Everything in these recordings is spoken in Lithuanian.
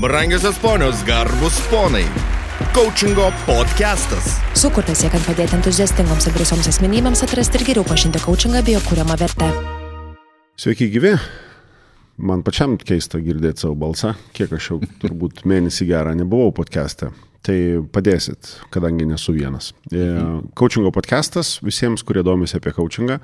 Brangiosios ponios, garbus ponai. Coachingo podcastas. Sukurtas siekiant padėti entuziastingoms ir drąsioms asmenybėms atrasti ir geriau pažinti coachingą bei jo kūriamą vertę. Sveiki gyvi. Man pačiam keista girdėti savo balsą, kiek aš jau turbūt mėnesį gerą nebuvau podcast'e. Tai padėsit, kadangi nesu vienas. Coachingo podcastas visiems, kurie domisi apie coachingą.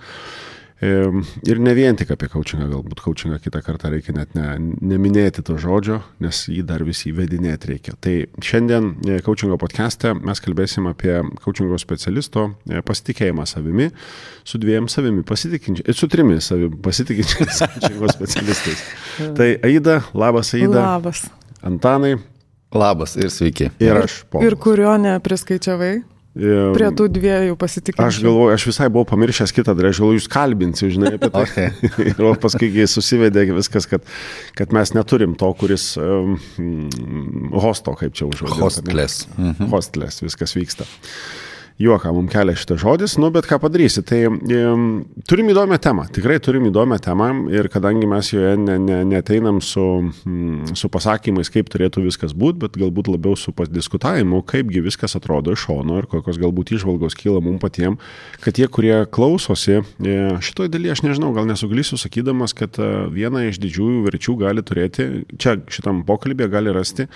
Ir ne vien tik apie coachingą, galbūt coachingą kitą kartą reikia net ne, neminėti to žodžio, nes jį dar vis įvedinėti reikia. Tai šiandien e, coachingo podcast'e mes kalbėsim apie coachingo specialisto e, pasitikėjimą savimi su dviem savimi pasitikinčiais, su trimis savimi pasitikinčiais coachingo specialistais. tai Aida, labas Aida. Labas. Antanai. Labas ir sveiki. Ir aš. Polas. Ir kurio nepriskaičiavai? Prie tų dviejų pasitikėjimų. Aš galvoju, aš visai buvau pamiršęs kitą, dar aš galvoju, jūs kalbinsiu, žinai, apie tai. Okay. ir paskui susivedė viskas, kad, kad mes neturim to, kuris um, hosto, kaip čia užuodė. Hostless. Mhm. Hostless, viskas vyksta juoką mums kelia šitas žodis, nu bet ką padarysi. Tai um, turim įdomią temą, tikrai turim įdomią temą ir kadangi mes joje ne, ne, neteinam su, mm, su pasakymais, kaip turėtų viskas būti, bet galbūt labiau su padiskutavimu, kaipgi viskas atrodo iš šono ir kokios galbūt išvalgos kyla mums patiems, kad tie, kurie klausosi, e, šitoje dalyje aš nežinau, gal nesuglysiu sakydamas, kad e, vieną iš didžiųjų verčių gali turėti, čia šitam pokalbėje gali rasti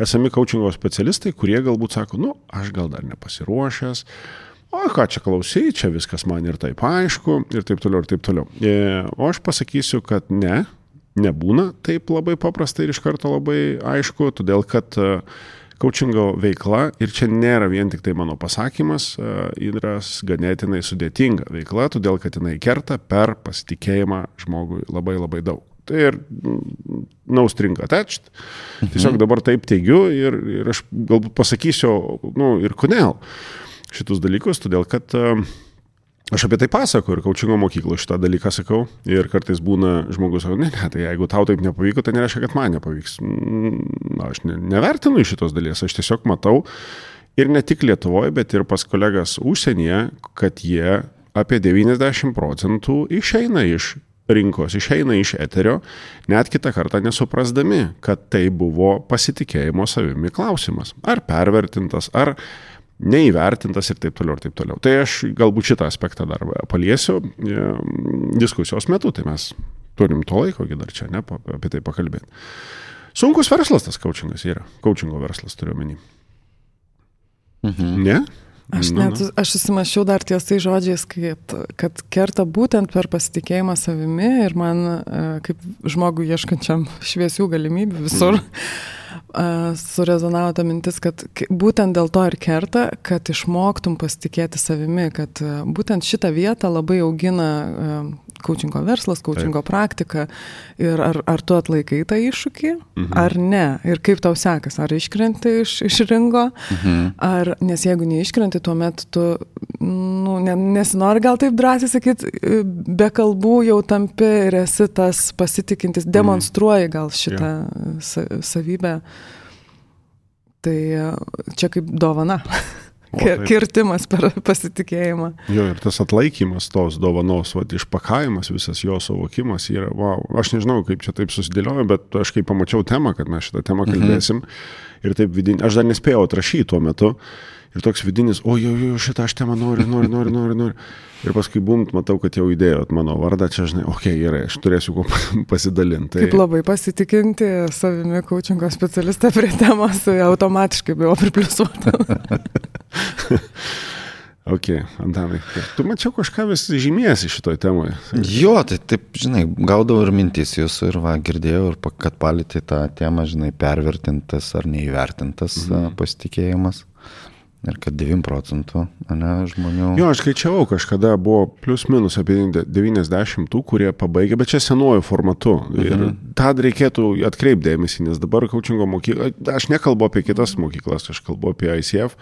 esami coachingo specialistai, kurie galbūt sako, nu, aš gal dar nepasiruošęs, O ką čia klausai, čia viskas man ir taip aišku, ir taip toliau, ir taip toliau. E, o aš pasakysiu, kad ne, nebūna taip labai paprasta ir iš karto labai aišku, todėl kad coachingo e, veikla, ir čia nėra vien tik tai mano pasakymas, e, yra ganėtinai sudėtinga veikla, todėl kad jinai kerta per pasitikėjimą žmogui labai labai daug. Tai ir no string attached. Tiesiog mhm. dabar taip teigiu ir, ir aš galbūt pasakysiu, nu, ir kodėl. Uh, šitus dalykus, todėl kad e, aš apie tai pasakoju ir kaučingo mokyklo šitą dalyką sakau ir kartais būna žmogus sako, ne, ne, tai jeigu tau taip nepavyko, tai nereiškia, kad man nepavyks. Mm, na, aš ne, nevertinu šitos dalies, aš tiesiog matau ir ne tik Lietuvoje, bet ir pas kolegas užsienyje, kad jie apie 90 procentų išeina iš rinkos, išeina iš eterio, net kitą kartą nesuprasdami, kad tai buvo pasitikėjimo savimi klausimas. Ar pervertintas, ar neįvertintas ir taip toliau ir taip toliau. Tai aš galbūt šitą aspektą dar paliesiu e, diskusijos metu, tai mes turim to laiko, dar čia ne, apie tai pakalbėti. Sunkus verslas tas coachingas yra, coachingo verslas turiu menį. Mhm. Ne? Aš nu, net, nu. aš susimašiau dar ties tai žodžiais, kad, kad kerta būtent per pasitikėjimą savimi ir man, e, kaip žmogui ieškančiam šviesių galimybių visur, mm surezonavo ta mintis, kad būtent dėl to ir kerta, kad išmoktum pasitikėti savimi, kad būtent šitą vietą labai augina coachingo verslas, Taip. praktika ir ar, ar tu atlaikai tą iššūkį, mhm. ar ne, ir kaip tau sekas, ar iškrenti iš, iš ringo, mhm. ar, nes jeigu neiškrenti, tuomet tu, nu, ne, nesinori gal taip drąsiai sakyti, be kalbų jau tampi ir esi tas pasitikintis, demonstruoji gal šitą ja. savybę. Tai čia kaip dovana. Kirtimas per pasitikėjimą. Jo, ir tas atlaikymas tos dovanos, va, išpakavimas, visas jo suvokimas yra, wow, aš nežinau, kaip čia taip susidėliojo, bet aš kai pamačiau temą, kad mes šitą temą mhm. kalbėsim, mhm. ir taip vidinį, aš dar nespėjau atrašyti tuo metu, ir toks vidinis, o jau, jau, šitą aš temą noriu, noriu, noriu, noriu, noriu. Ir paskui bumt, matau, kad jau įdėjot mano vardą, čia žinai, okei, okay, gerai, aš turėsiu kuo pasidalinti. Tai... Kaip labai pasitikinti savimi coachingo specialistą prie temos, automatiškai buvo pripliusuota. ok, Antanai, tu mačiau kažką vis žymėsi šitoj temoje. Jo, tai taip, žinai, gaudavau ir mintis jūsų ir va, girdėjau, ir kad palėtė tą temą, žinai, pervertintas ar neįvertintas mhm. pasitikėjimas. Ir kad 9 procentų ne, žmonių. Jo, aš skaičiavau, kažkada buvo plius minus apie 90 tų, kurie pabaigė, bet čia senuoju formatu. Mhm. Ir tą reikėtų atkreipdėmėsi, nes dabar coachingo mokykla, aš nekalbu apie kitas mokyklas, aš kalbu apie ICF.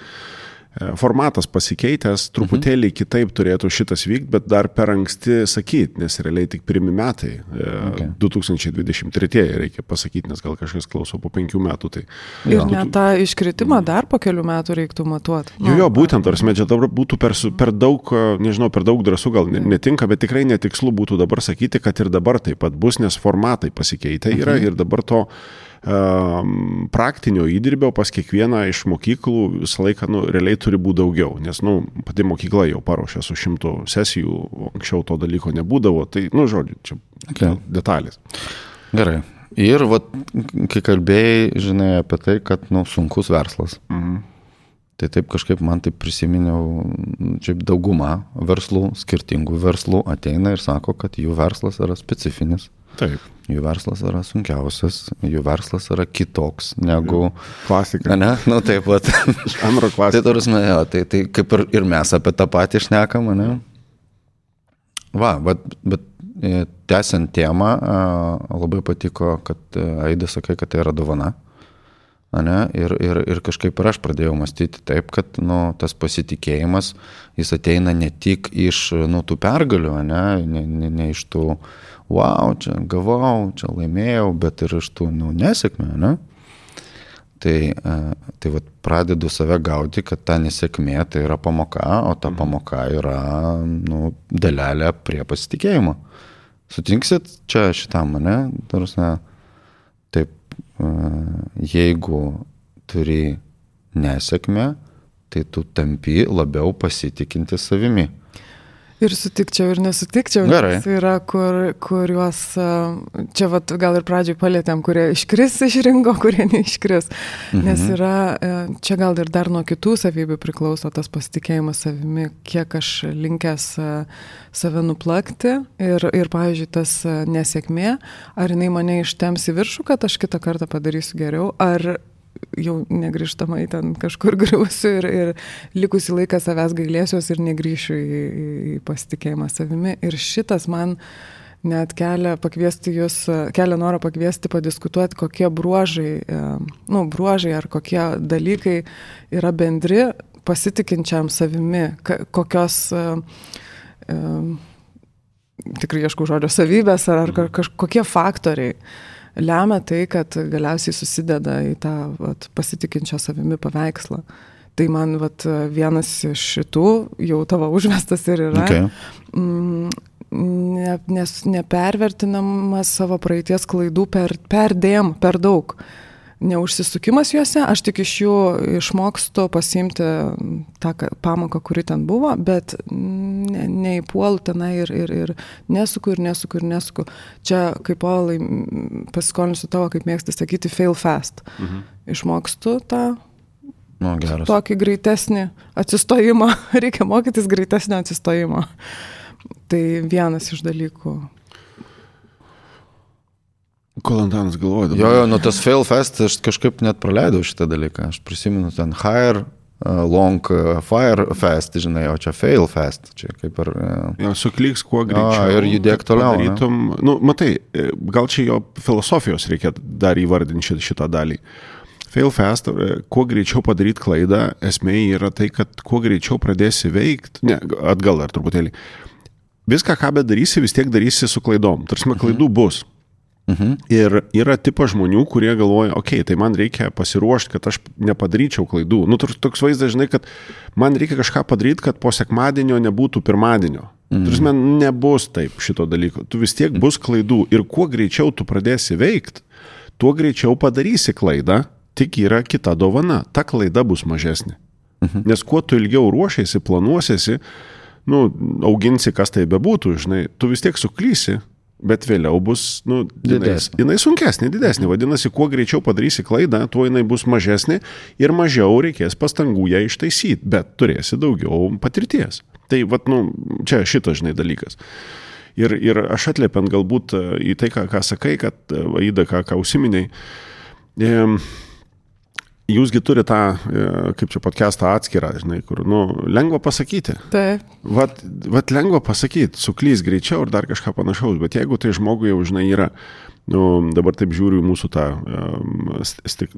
E, formatas pasikeitęs, truputėlį mhm. kitaip turėtų šitas vykti, bet dar per anksti sakyti, nes realiai tik pirmi metai, e, okay. 2023 reikia pasakyti, nes gal kažkas klauso po penkių metų. Tai, ir ja. net tą iškritimą dar po kelių metų reiktų matuoti. Jo, jo, būtent, ar mes čia dabar būtų per, per daug, nežinau, per daug drąsų gal netinka, bet tikrai netikslu būtų dabar sakyti, kad ir dabar taip pat bus, nes formatai pasikeitę yra mhm. ir dabar to praktinio įdirbio pas kiekvieną iš mokyklų visą laiką, nu, realiai turi būti daugiau, nes, nu, pati mokykla jau paruošė su šimtu sesijų, anksčiau to dalyko nebūdavo, tai, nu, žodžiu, čia Okay. detalės. Gerai. Ir, vat, kai kalbėjai, žinai, apie tai, kad, nu, sunkus verslas. Mhm. Tai taip kažkaip man taip prisiminiau, čia dauguma verslų, skirtingų verslų ateina ir sako, kad jų verslas yra specifinis, Taip, jų verslas yra sunkiausias, jų verslas yra kitoks negu... klasika. Ne, nu taip pat. Antro tai klasės. tarsi, jo, tai, tai kaip ir, ir mes apie tą patį šnekam, ne? Va, bet, bet e, tęsiant temą, labai patiko, kad e, Aida sakai, kad tai yra dovana. Ane? Ir, ir, ir kažkaip ir aš pradėjau mąstyti taip, kad nu, tas pasitikėjimas, jis ateina ne tik iš nu, tų pergalių, ane? Ne, ne, ne iš tų, wow, čia gavau, čia laimėjau, bet ir iš tų nu, nesėkmių. Ne? Tai, e, tai vat, pradedu save gauti, kad ta nesėkmė tai yra pamoka, o ta pamoka yra nu, dalelė prie pasitikėjimo. Sutinksit čia šitam, ne? Tarsi, taip, e, jeigu turi nesėkmę, tai tu tampi labiau pasitikinti savimi. Ir sutikčiau, ir nesutikčiau. Gerai. Nes yra, kur, kuriuos, čia vat, gal ir pradžioj palėtėm, kurie iškris iš rinko, kurie neiškris. Mhm. Nes yra, čia gal ir dar nuo kitų savybių priklauso tas pasitikėjimas savimi, kiek aš linkęs save nuplakti ir, ir pavyzdžiui, tas nesėkmė, ar jinai mane ištems į viršų, kad aš kitą kartą padarysiu geriau, ar jau negrįžtamai ten kažkur griausiu ir, ir likusį laiką savęs gailėsiuos ir negryšiu į, į, pasitikėjimą savimi. Ir šitas man net kelia jūs, kelia norą pakviesti padiskutuoti, kokie bruožai, e, nu, bruožai ar kokie dalykai yra bendri pasitikinčiam savimi, kokios e, e, tikrai ieškau žodžio savybės ar, ar kažkokie faktoriai lemia tai, kad galiausiai susideda į tą vat, pasitikinčią savimi paveikslą. Tai man vat, vienas iš šitų, jau tavo užvestas ir yra, Okay. mm, ne, nes nepervertinamas savo praeities klaidų per, perdėm, per daug. Neužsisukimas juose, aš tik iš jų išmokstu pasimti tą pamoką, kuri ten buvo, bet ne, neįpuolu tenai ir, ir, ir nesuku ir nesuku ir nesuku. Čia, kaip Olai, m, pasiskolinsiu tavo, kaip mėgsti sakyti, fail fast. Mhm. Išmokstu tą Nu, geras. tokį greitesnį atsistojimą, reikia mokytis greitesnio atsistojimo. Tai vienas iš dalykų. Kol Antanas galvoja dabar. Jo, jo, nu tas fail fest, aš kažkaip net praleidau šitą dalyką. Aš prisimenu ten hire, uh, long, uh, fire fest, žinai, o čia fail fest. Čia kaip ir... Uh, Jo, suklyks kuo greičiau. ir judėk toliau, ne? Darytum, nu, matai, e, gal čia jo filosofijos reikia dar įvardinti šitą, dalį. Fail fast, e, kuo greičiau padaryti klaidą, esmė yra tai, kad kuo greičiau pradėsi veikti, ne, atgal dar truputėlį. Viską, ką bedarysi, vis tiek darysi su klaidom. Tarsi klaidų bus. mhm. Ir yra tipas žmonių, kurie galvoja, okei, okay, tai man reikia pasiruošti, kad aš nepadaryčiau klaidų. Nu, toks- vaizdas, žinai, kad man reikia kažką padaryti, kad po sekmadienio nebūtų pirmadienio. Mm. Turime, nebus taip šito dalyko. Tu vis tiek bus klaidų. Ir kuo greičiau tu pradėsi veikti, tuo greičiau padarysi klaidą, tik yra kita dovana. Ta klaida bus mažesnė. Mhm. Nes kuo tu ilgiau ruošiasi, planuosiesi, nu, auginsi, kas tai bebūtų, žinai, tu vis tiek suklysi, bet vėliau bus, nu, jinai, Didesnė. jinai sunkesnė, didesnė. Vadinasi, kuo greičiau padarysi klaidą, tuo jinai bus mažesnė ir mažiau reikės pastangų ją ištaisyti, bet turėsi daugiau patirties. Tai, vad, nu, čia šitas, žinai, dalykas. Ir, ir aš atliepiant galbūt e, į tai, ką, ką sakai, kad e, Vaida, ką, ką užsiminiai, em, Jūsgi turite tą, e, kaip čia podcastą atskirą, žinai, kur, nu, lengva pasakyti. Taip, Vat, vat lengva pasakyti, suklys greičiau ir dar kažką panašaus, bet jeigu tai žmogui jau, žinai, yra, nu, dabar taip žiūriu į mūsų tą, um, stik,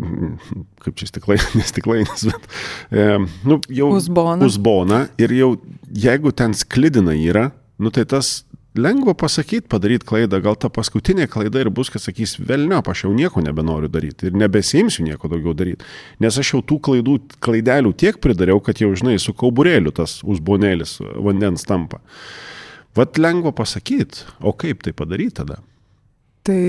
kaip čia stiklai, nestiklainis, bet, um, nu, jau. Uzboną. Uzboną ir jau, jeigu ten sklidina yra, nu, tai tas lengva pasakyti, padaryti klaidą, gal ta paskutinė klaida ir bus, kad sakys, velnio, aš jau nieko nebenoriu daryti ir nebesimsiu nieko daugiau daryti, nes aš jau tų klaidų, klaidelių tiek pridariau, kad jau, žinai, su kauburėliu tas uzbonėlis vandens tampa. Vat lengva pasakyti, o kaip tai padaryti tada? tai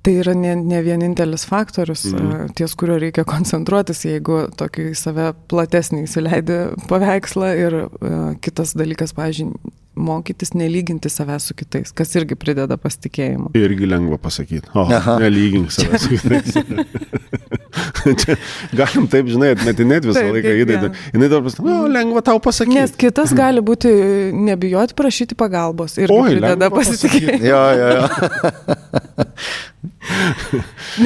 Tai yra ne, ne vienintelis faktorius, mm. ties kurio reikia koncentruotis, jeigu tokį save platesnį įsileidį paveikslą ir uh, kitas dalykas, pažiūrėjau, mokytis nelyginti savęs su kitais, kas irgi prideda pasitikėjimo. Irgi lengva pasakyti. O, Aha. nelygink savęs su kitais. Čia galim taip, žinai, atmetinėti visą taip, laiką įdaidą. Jis dabar pasakė, nu, lengva tau pasakyti. Nes kitas gali būti nebijoti prašyti pagalbos ir prideda pasitikėjimą. Jo, jo, jo.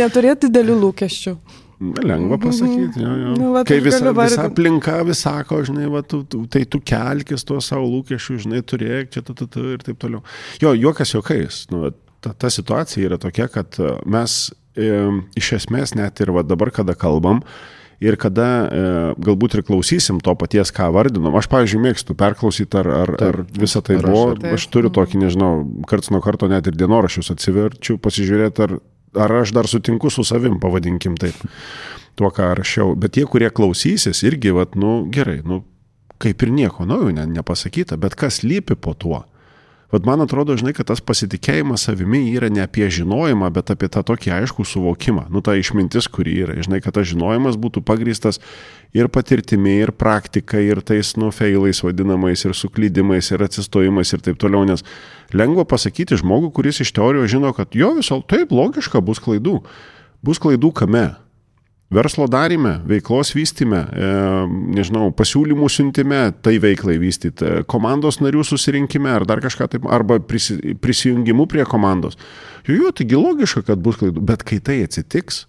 Neturėti didelių lūkesčių. Lengva pasakyti, jo, jo. Nu, va, Kai visa, visa aplinka vis sako, žinai, va, tu, tu, tai tu kelkis tuos savo lūkesčius, žinai, turėk čia, tu, tu, tu, ir taip toliau. Jo, juokas juokais. Nu, ta, ta situacija yra tokia, kad mes e, iš esmės net ir va, dabar, kada kalbam, ir kada e, galbūt ir klausysim to paties, ką vardinom. Aš, pavyzdžiui, mėgstu perklausyti, ar, ar, ar visą tai ar buvo. Aš, aš turiu tokį, nežinau, karts nuo karto net ir dienorašius atsiverčiu, pasižiūrėti, ar, ar aš dar sutinku su savim, pavadinkim taip, tuo, ką rašiau. Bet tie, kurie klausysis, irgi, vat, nu gerai, nu kaip ir nieko naujo ne, nepasakyta, bet kas lypi po tuo. Vat man atrodo, žinai, kad tas pasitikėjimas savimi yra ne apie žinojimą, bet apie tą tokį aišku suvokimą. Nu, ta išmintis, kuri yra. Žinai, kad tas žinojimas būtų pagristas ir patirtimi, ir praktika, ir tais, nu, feilais vadinamais, ir suklydimais, ir atsistojimais, ir taip toliau. Nes lengva pasakyti žmogų, kuris iš teorijos žino, kad jo viso taip logiška bus klaidų. Bus klaidų kame? Verslo darime, veiklos vystime, e, nežinau, pasiūlymų siuntime, tai veiklai vystyti, e, komandos narių susirinkime ar dar kažką taip, arba prisi, prisijungimu prie komandos. Jo, jo, taigi logiška, kad bus klaidų, bet kai tai atsitiks,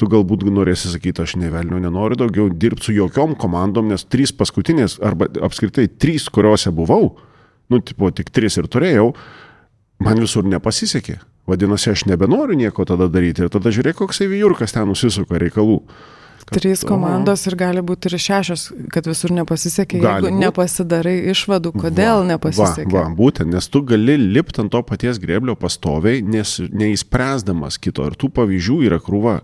tu galbūt norėsi sakyti, aš nevelniu, nenoriu daugiau dirbti su jokiom komandom, nes trys paskutinės, arba apskritai trys, kuriuose buvau, nu, tipo, tik trys ir turėjau, man visur nepasisekė. Vadinasi, aš nebenoriu nieko tada daryti ir tada žiūrėk, koks įvyjurkas ten nusisuka reikalų. Kad, Trys komandos ir gali būti ir šešios, kad visur nepasisekė, jeigu būt. nepasidarai išvadų, kodėl va, nepasisekė. Va, va, būtent, nes tu gali lipti ant to paties greblio pastoviai, nes neįspręsdamas kito. Ir tų pavyzdžių yra krūva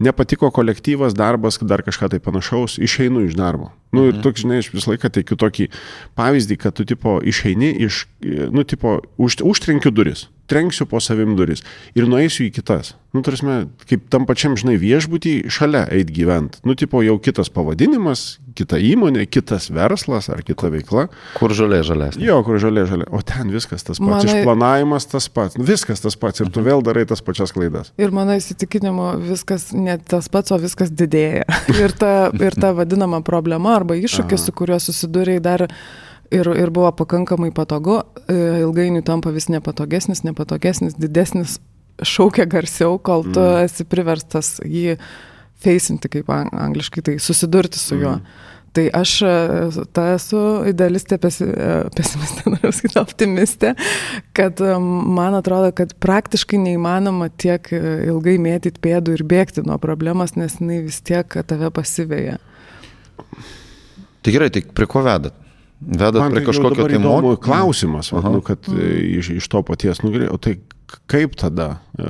nepatiko kolektyvas, darbas, dar kažką tai panašaus, išeinu iš darbo. Nu ir mhm. toks, žinai, aš visą laiką teikiu tokį pavyzdį, kad tu tipo išeini iš, nu tipo, už, užtrenkiu duris trenksiu po savim duris ir nueisiu į kitas. Nu, tarsi, kaip tam pačiam, žinai, viešbutį šalia eit gyvent. Nu, tipo, jau kitas pavadinimas, kita įmonė, kitas verslas ar kita veikla. Kur žalė žalės. Jo, kur žalė žalė. O ten viskas tas pats. Manai... Išplanavimas tas pats. Nu, viskas tas pats. Ir tu vėl darai tas pačias klaidas. Ir mano įsitikinimu, viskas ne tas pats, o viskas didėja. ir, ta, ir ta vadinama problema arba iššūkis, Aha. su kuriuo susidūrėjai dar ir, ir buvo pakankamai patogu, e, ilgainiui tampa vis nepatogesnis, nepatogesnis, didesnis, šaukia garsiau, kol tu mm. esi priverstas jį feisinti, kaip angliškai, tai susidurti su juo. Mm. Tai aš e, ta esu idealistė, pesi, e, pesimistė, noriu sakyti, optimistė, kad man atrodo, kad praktiškai neįmanoma tiek ilgai mėtyti pėdų ir bėgti nuo problemos, nes jinai vis tiek tave pasivėja. Tai gerai, tai prie ko vedat? Vedat Man prie tai kažkokio tai įdomu klausimas, va, nu, kad mhm. iš, iš to paties, nu, o tai kaip tada,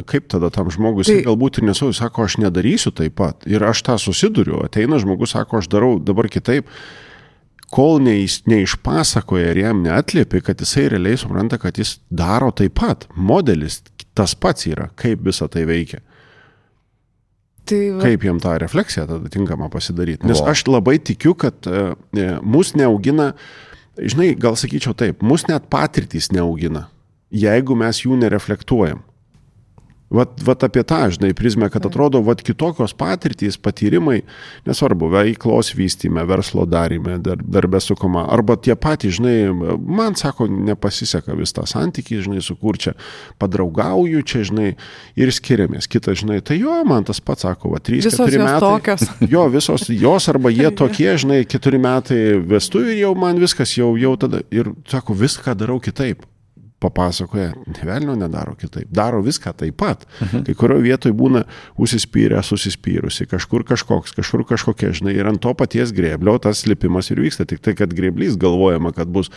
kaip tada tam žmogui, jis tai, galbūt ir nesau, sako, aš nedarysiu taip pat. Ir aš tą susiduriu, ateina žmogus, sako, aš darau dabar kitaip. Kol neis, neišpasakoja ir jam neatliepi, kad jisai realiai supranta, kad jis daro taip pat. Modelis tas pats yra, kaip visa tai veikia. Tai va... Kaip jam tą refleksiją tada tinkamą pasidaryti. Nes aš labai tikiu, kad uh, mus neaugina, žinai, gal sakyčiau taip, mus net patirtys neaugina, jeigu mes jų nereflektuojam. Vat, vat apie tą, žinai, prizmę, kad atrodo, vat kitokios patirtys, patyrimai, nesvarbu, veiklos vystime, verslo darime, dar, darbė sukoma, arba tie patys, žinai, man sako, nepasiseka vis tą santykį, žinai, sukur čia, padraugauju čia, žinai, ir skiriamės. Kitas, žinai, tai jo, man tas pats sako, va, 3-4 metai. Tokios. Jo, visos jos arba jie tokie, žinai, 4 metai vestuvių ir jau man viskas, jau, jau tada, ir sako, viską darau kitaip papasakoja, nevelnio nedaro kitaip, daro viską taip pat. Mhm. Kai kurioje vietoje būna užsispyrę, susispyrusi, kažkur kažkoks, kažkur kažkokia, žinai, ir ant to paties greblio tas lipimas ir vyksta, tik tai, kad greblys galvojama, kad bus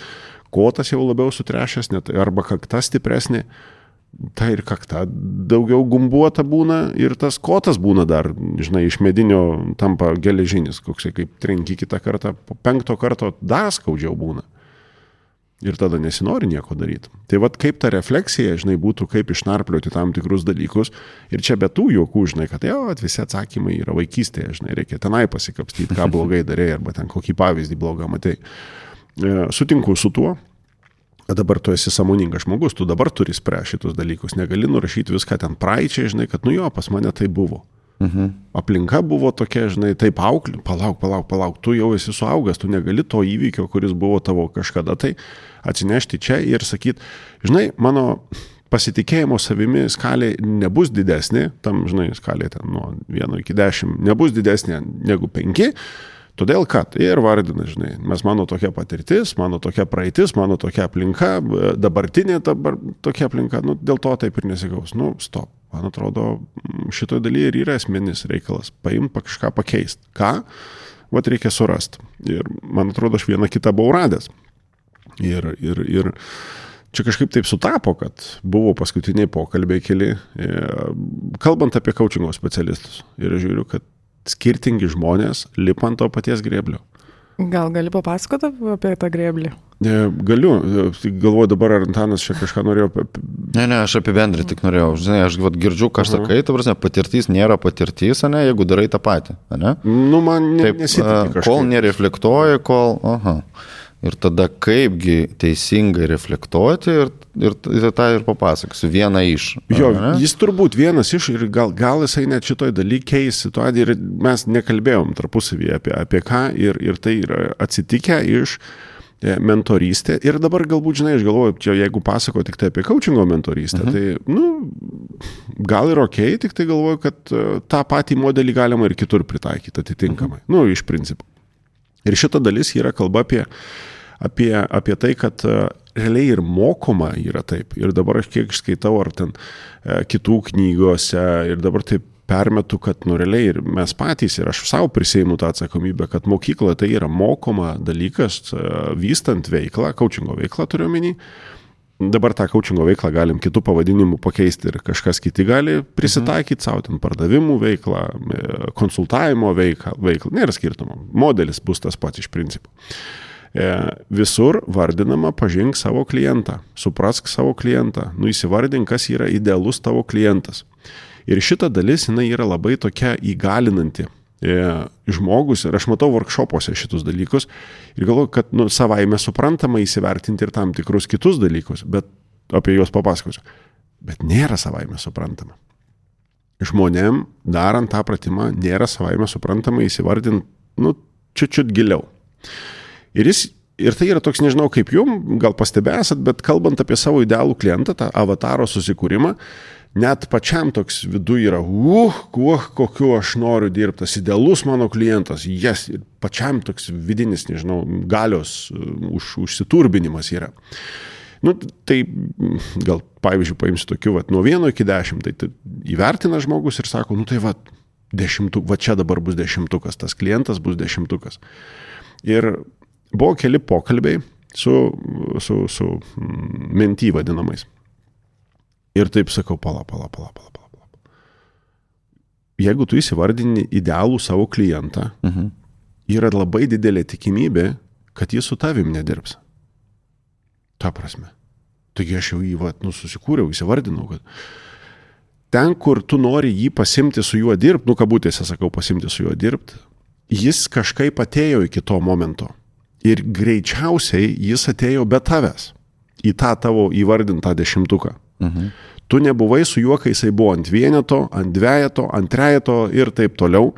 kotas jau labiau sutrešęs, net, arba kakta stipresnė. Tai ir kakta daugiau gumbuota būna ir tas kotas būna dar, žinai, iš medinio tampa geležinis, koksai kaip trenki kitą kartą, po penkto karto dar skaudžiau būna. Ir tada nesinori nieko daryti. Tai vad kaip ta refleksija, žinai, būtų, kaip išnarplioti tam tikrus dalykus. Ir čia be tų juokų, žinai, kad jo, visi atsakymai yra vaikystėje, žinai, reikia tenai pasikapstyti, ką blogai darė, arba ten kokį pavyzdį blogą matai. E, sutinku su tuo, dabar tu esi samoningas žmogus, tu dabar turi spręsti šitus dalykus, negali nurašyti viską ten praeičiai, žinai, kad nu jo, pas mane tai buvo. Mhm. Aplinka buvo tokia, žinai, taip auklė, palauk, palauk, palauk, tu jau esi suaugęs, tu negali to įvykio, kuris buvo tavo kažkada, tai atsinešti čia ir sakyti, žinai, mano pasitikėjimo savimi skalė nebus didesnė, tam, žinai, skalė ten nuo 1 iki 10 nebus didesnė negu 5, Todėl kad ir vardina, žinai, mes mano tokia patirtis, mano tokia praeitis, mano tokia aplinka, dabartinė dabar tokia aplinka, nu, dėl to taip ir nesigaus. Nu, stop. Man atrodo, šitoje dalyje ir yra esminis reikalas - paim kažką pakeisti. Ką? Vat reikia surasti. Ir man atrodo, aš vieną kitą buvau radęs. Ir, ir, ir čia kažkaip taip sutapo, kad buvo paskutiniai pokalbiai keli, e, kalbant apie coachingo specialistus. Ir žiūriu, kad skirtingi žmonės lipa ant to paties greblio. Gal gali papasakoti apie tą greblį? E, galiu, e, galvoju dabar, ar Antanas čia kažką norėjo. Ne, ne, aš apibendrinti tik norėjau. Žinai, aš vat, girdžiu, ką uh -huh. sakai, ta prasme, patirtis nėra patirtis, ne, jeigu darai tą patį, ne? Nu, man ne, Taip, nesitikė. Kol nereflektuoji, kol... Aha. Ir tada kaipgi teisingai reflektuoti ir, ir, ir tą ir papasakosiu. Vieną iš. Jo, ne? jis turbūt vienas iš ir gal, gal jisai net šitoj daly keis situaciją ir mes nekalbėjom tarpusavyje apie, apie ką ir, ir tai yra atsitikę iš e, mentorystė. Ir dabar galbūt, žinai, aš galvoju, čia jeigu pasako tik tai apie coachingo mentorystę, mhm. tai, nu, gal ir ok, tik tai galvoju, kad e, tą patį modelį galima ir kitur pritaikyti atitinkamai. Mhm. Nu, iš principo. Ir šita dalis yra kalba apie apie, apie tai, kad e, realiai ir mokoma yra taip. Ir dabar aš kiek skaitau ar ten e, kitų knygose ir dabar taip permetu, kad nu realiai ir mes patys, ir aš savo prisėimu tą atsakomybę, kad mokykla tai yra mokoma dalykas, e, vystant veiklą, coachingo veiklą turiu omeny. Dabar tą coachingo veiklą galim kitų pavadinimų pakeisti ir kažkas kiti gali prisitaikyti mhm. savo ten pardavimų veiklą, konsultavimo veiklą, veiklą. nėra skirtumo. Modelis bus tas pats iš principo. E, visur vardinama pažink savo klientą, suprask savo klientą, nu įsivardink, kas yra idealus tavo klientas. Ir šita dalis, jinai yra labai tokia įgalinanti e, žmogus ir aš matau workshopuose šitus dalykus ir galvoju, kad nu, savaime suprantama įsivertinti ir tam tikrus kitus dalykus, bet apie juos papasakosiu. Bet nėra savaime suprantama. Žmonėm, darant tą pratimą, nėra savaime suprantama įsivardinti, nu, čiut-čiut giliau. Ir, jis, ir tai yra toks, nežinau kaip jum, gal pastebėsat, bet kalbant apie savo idealų klientą, tą avataro susikūrimą, net pačiam toks viduje yra, uh, kuo, kokiu aš noriu dirbti, tas idealus mano klientas, jas, yes, pačiam toks vidinis, nežinau, galios uh, už, užsiturbinimas yra. Nu, tai gal, pavyzdžiui, paimsiu tokiu, vat, nuo vieno iki dešimt, tai, tai įvertina žmogus ir sako, nu tai va, dešimtuk, va čia dabar bus dešimtukas, tas klientas bus dešimtukas. Ir buvo keli pokalbiai su, su, su mm, menty vadinamais. Ir taip sakau, pala, pala, pala, pala, pala. pala. Jeigu tu įsivardini idealų savo klientą, mhm. yra labai didelė tikimybė, kad jis su tavim nedirbs. Ta prasme. Taigi aš jau jį, va, nu, susikūriau, įsivardinau, kad ten, kur tu nori jį pasimti su juo dirbti, nu, kabutėse sakau, pasimti su juo dirbti, jis kažkaip atėjo iki to momento. Ir greičiausiai jis atėjo be tavęs į tą tavo įvardintą dešimtuką. Mhm. Tu nebuvai su juo, kai jisai buvo ant vieneto, ant dvejeto, ant trejeto ir taip toliau.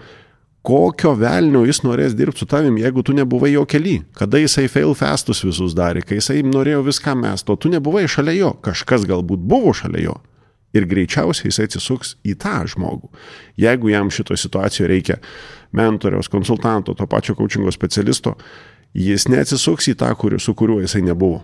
Kokio velnio jis norės dirbti su tavim, jeigu tu nebuvai jo keli? Kada jisai fail festus visus darė, kai jisai norėjo viską mesto, tu nebuvai šalia jo, kažkas galbūt buvo šalia jo. Ir greičiausiai jisai atsisuks į tą žmogų. Jeigu jam šito situacijoje reikia mentoriaus, konsultanto, to pačio coachingo specialisto, jis neatsisuks į tą, kuriu, su kuriuo jisai nebuvo.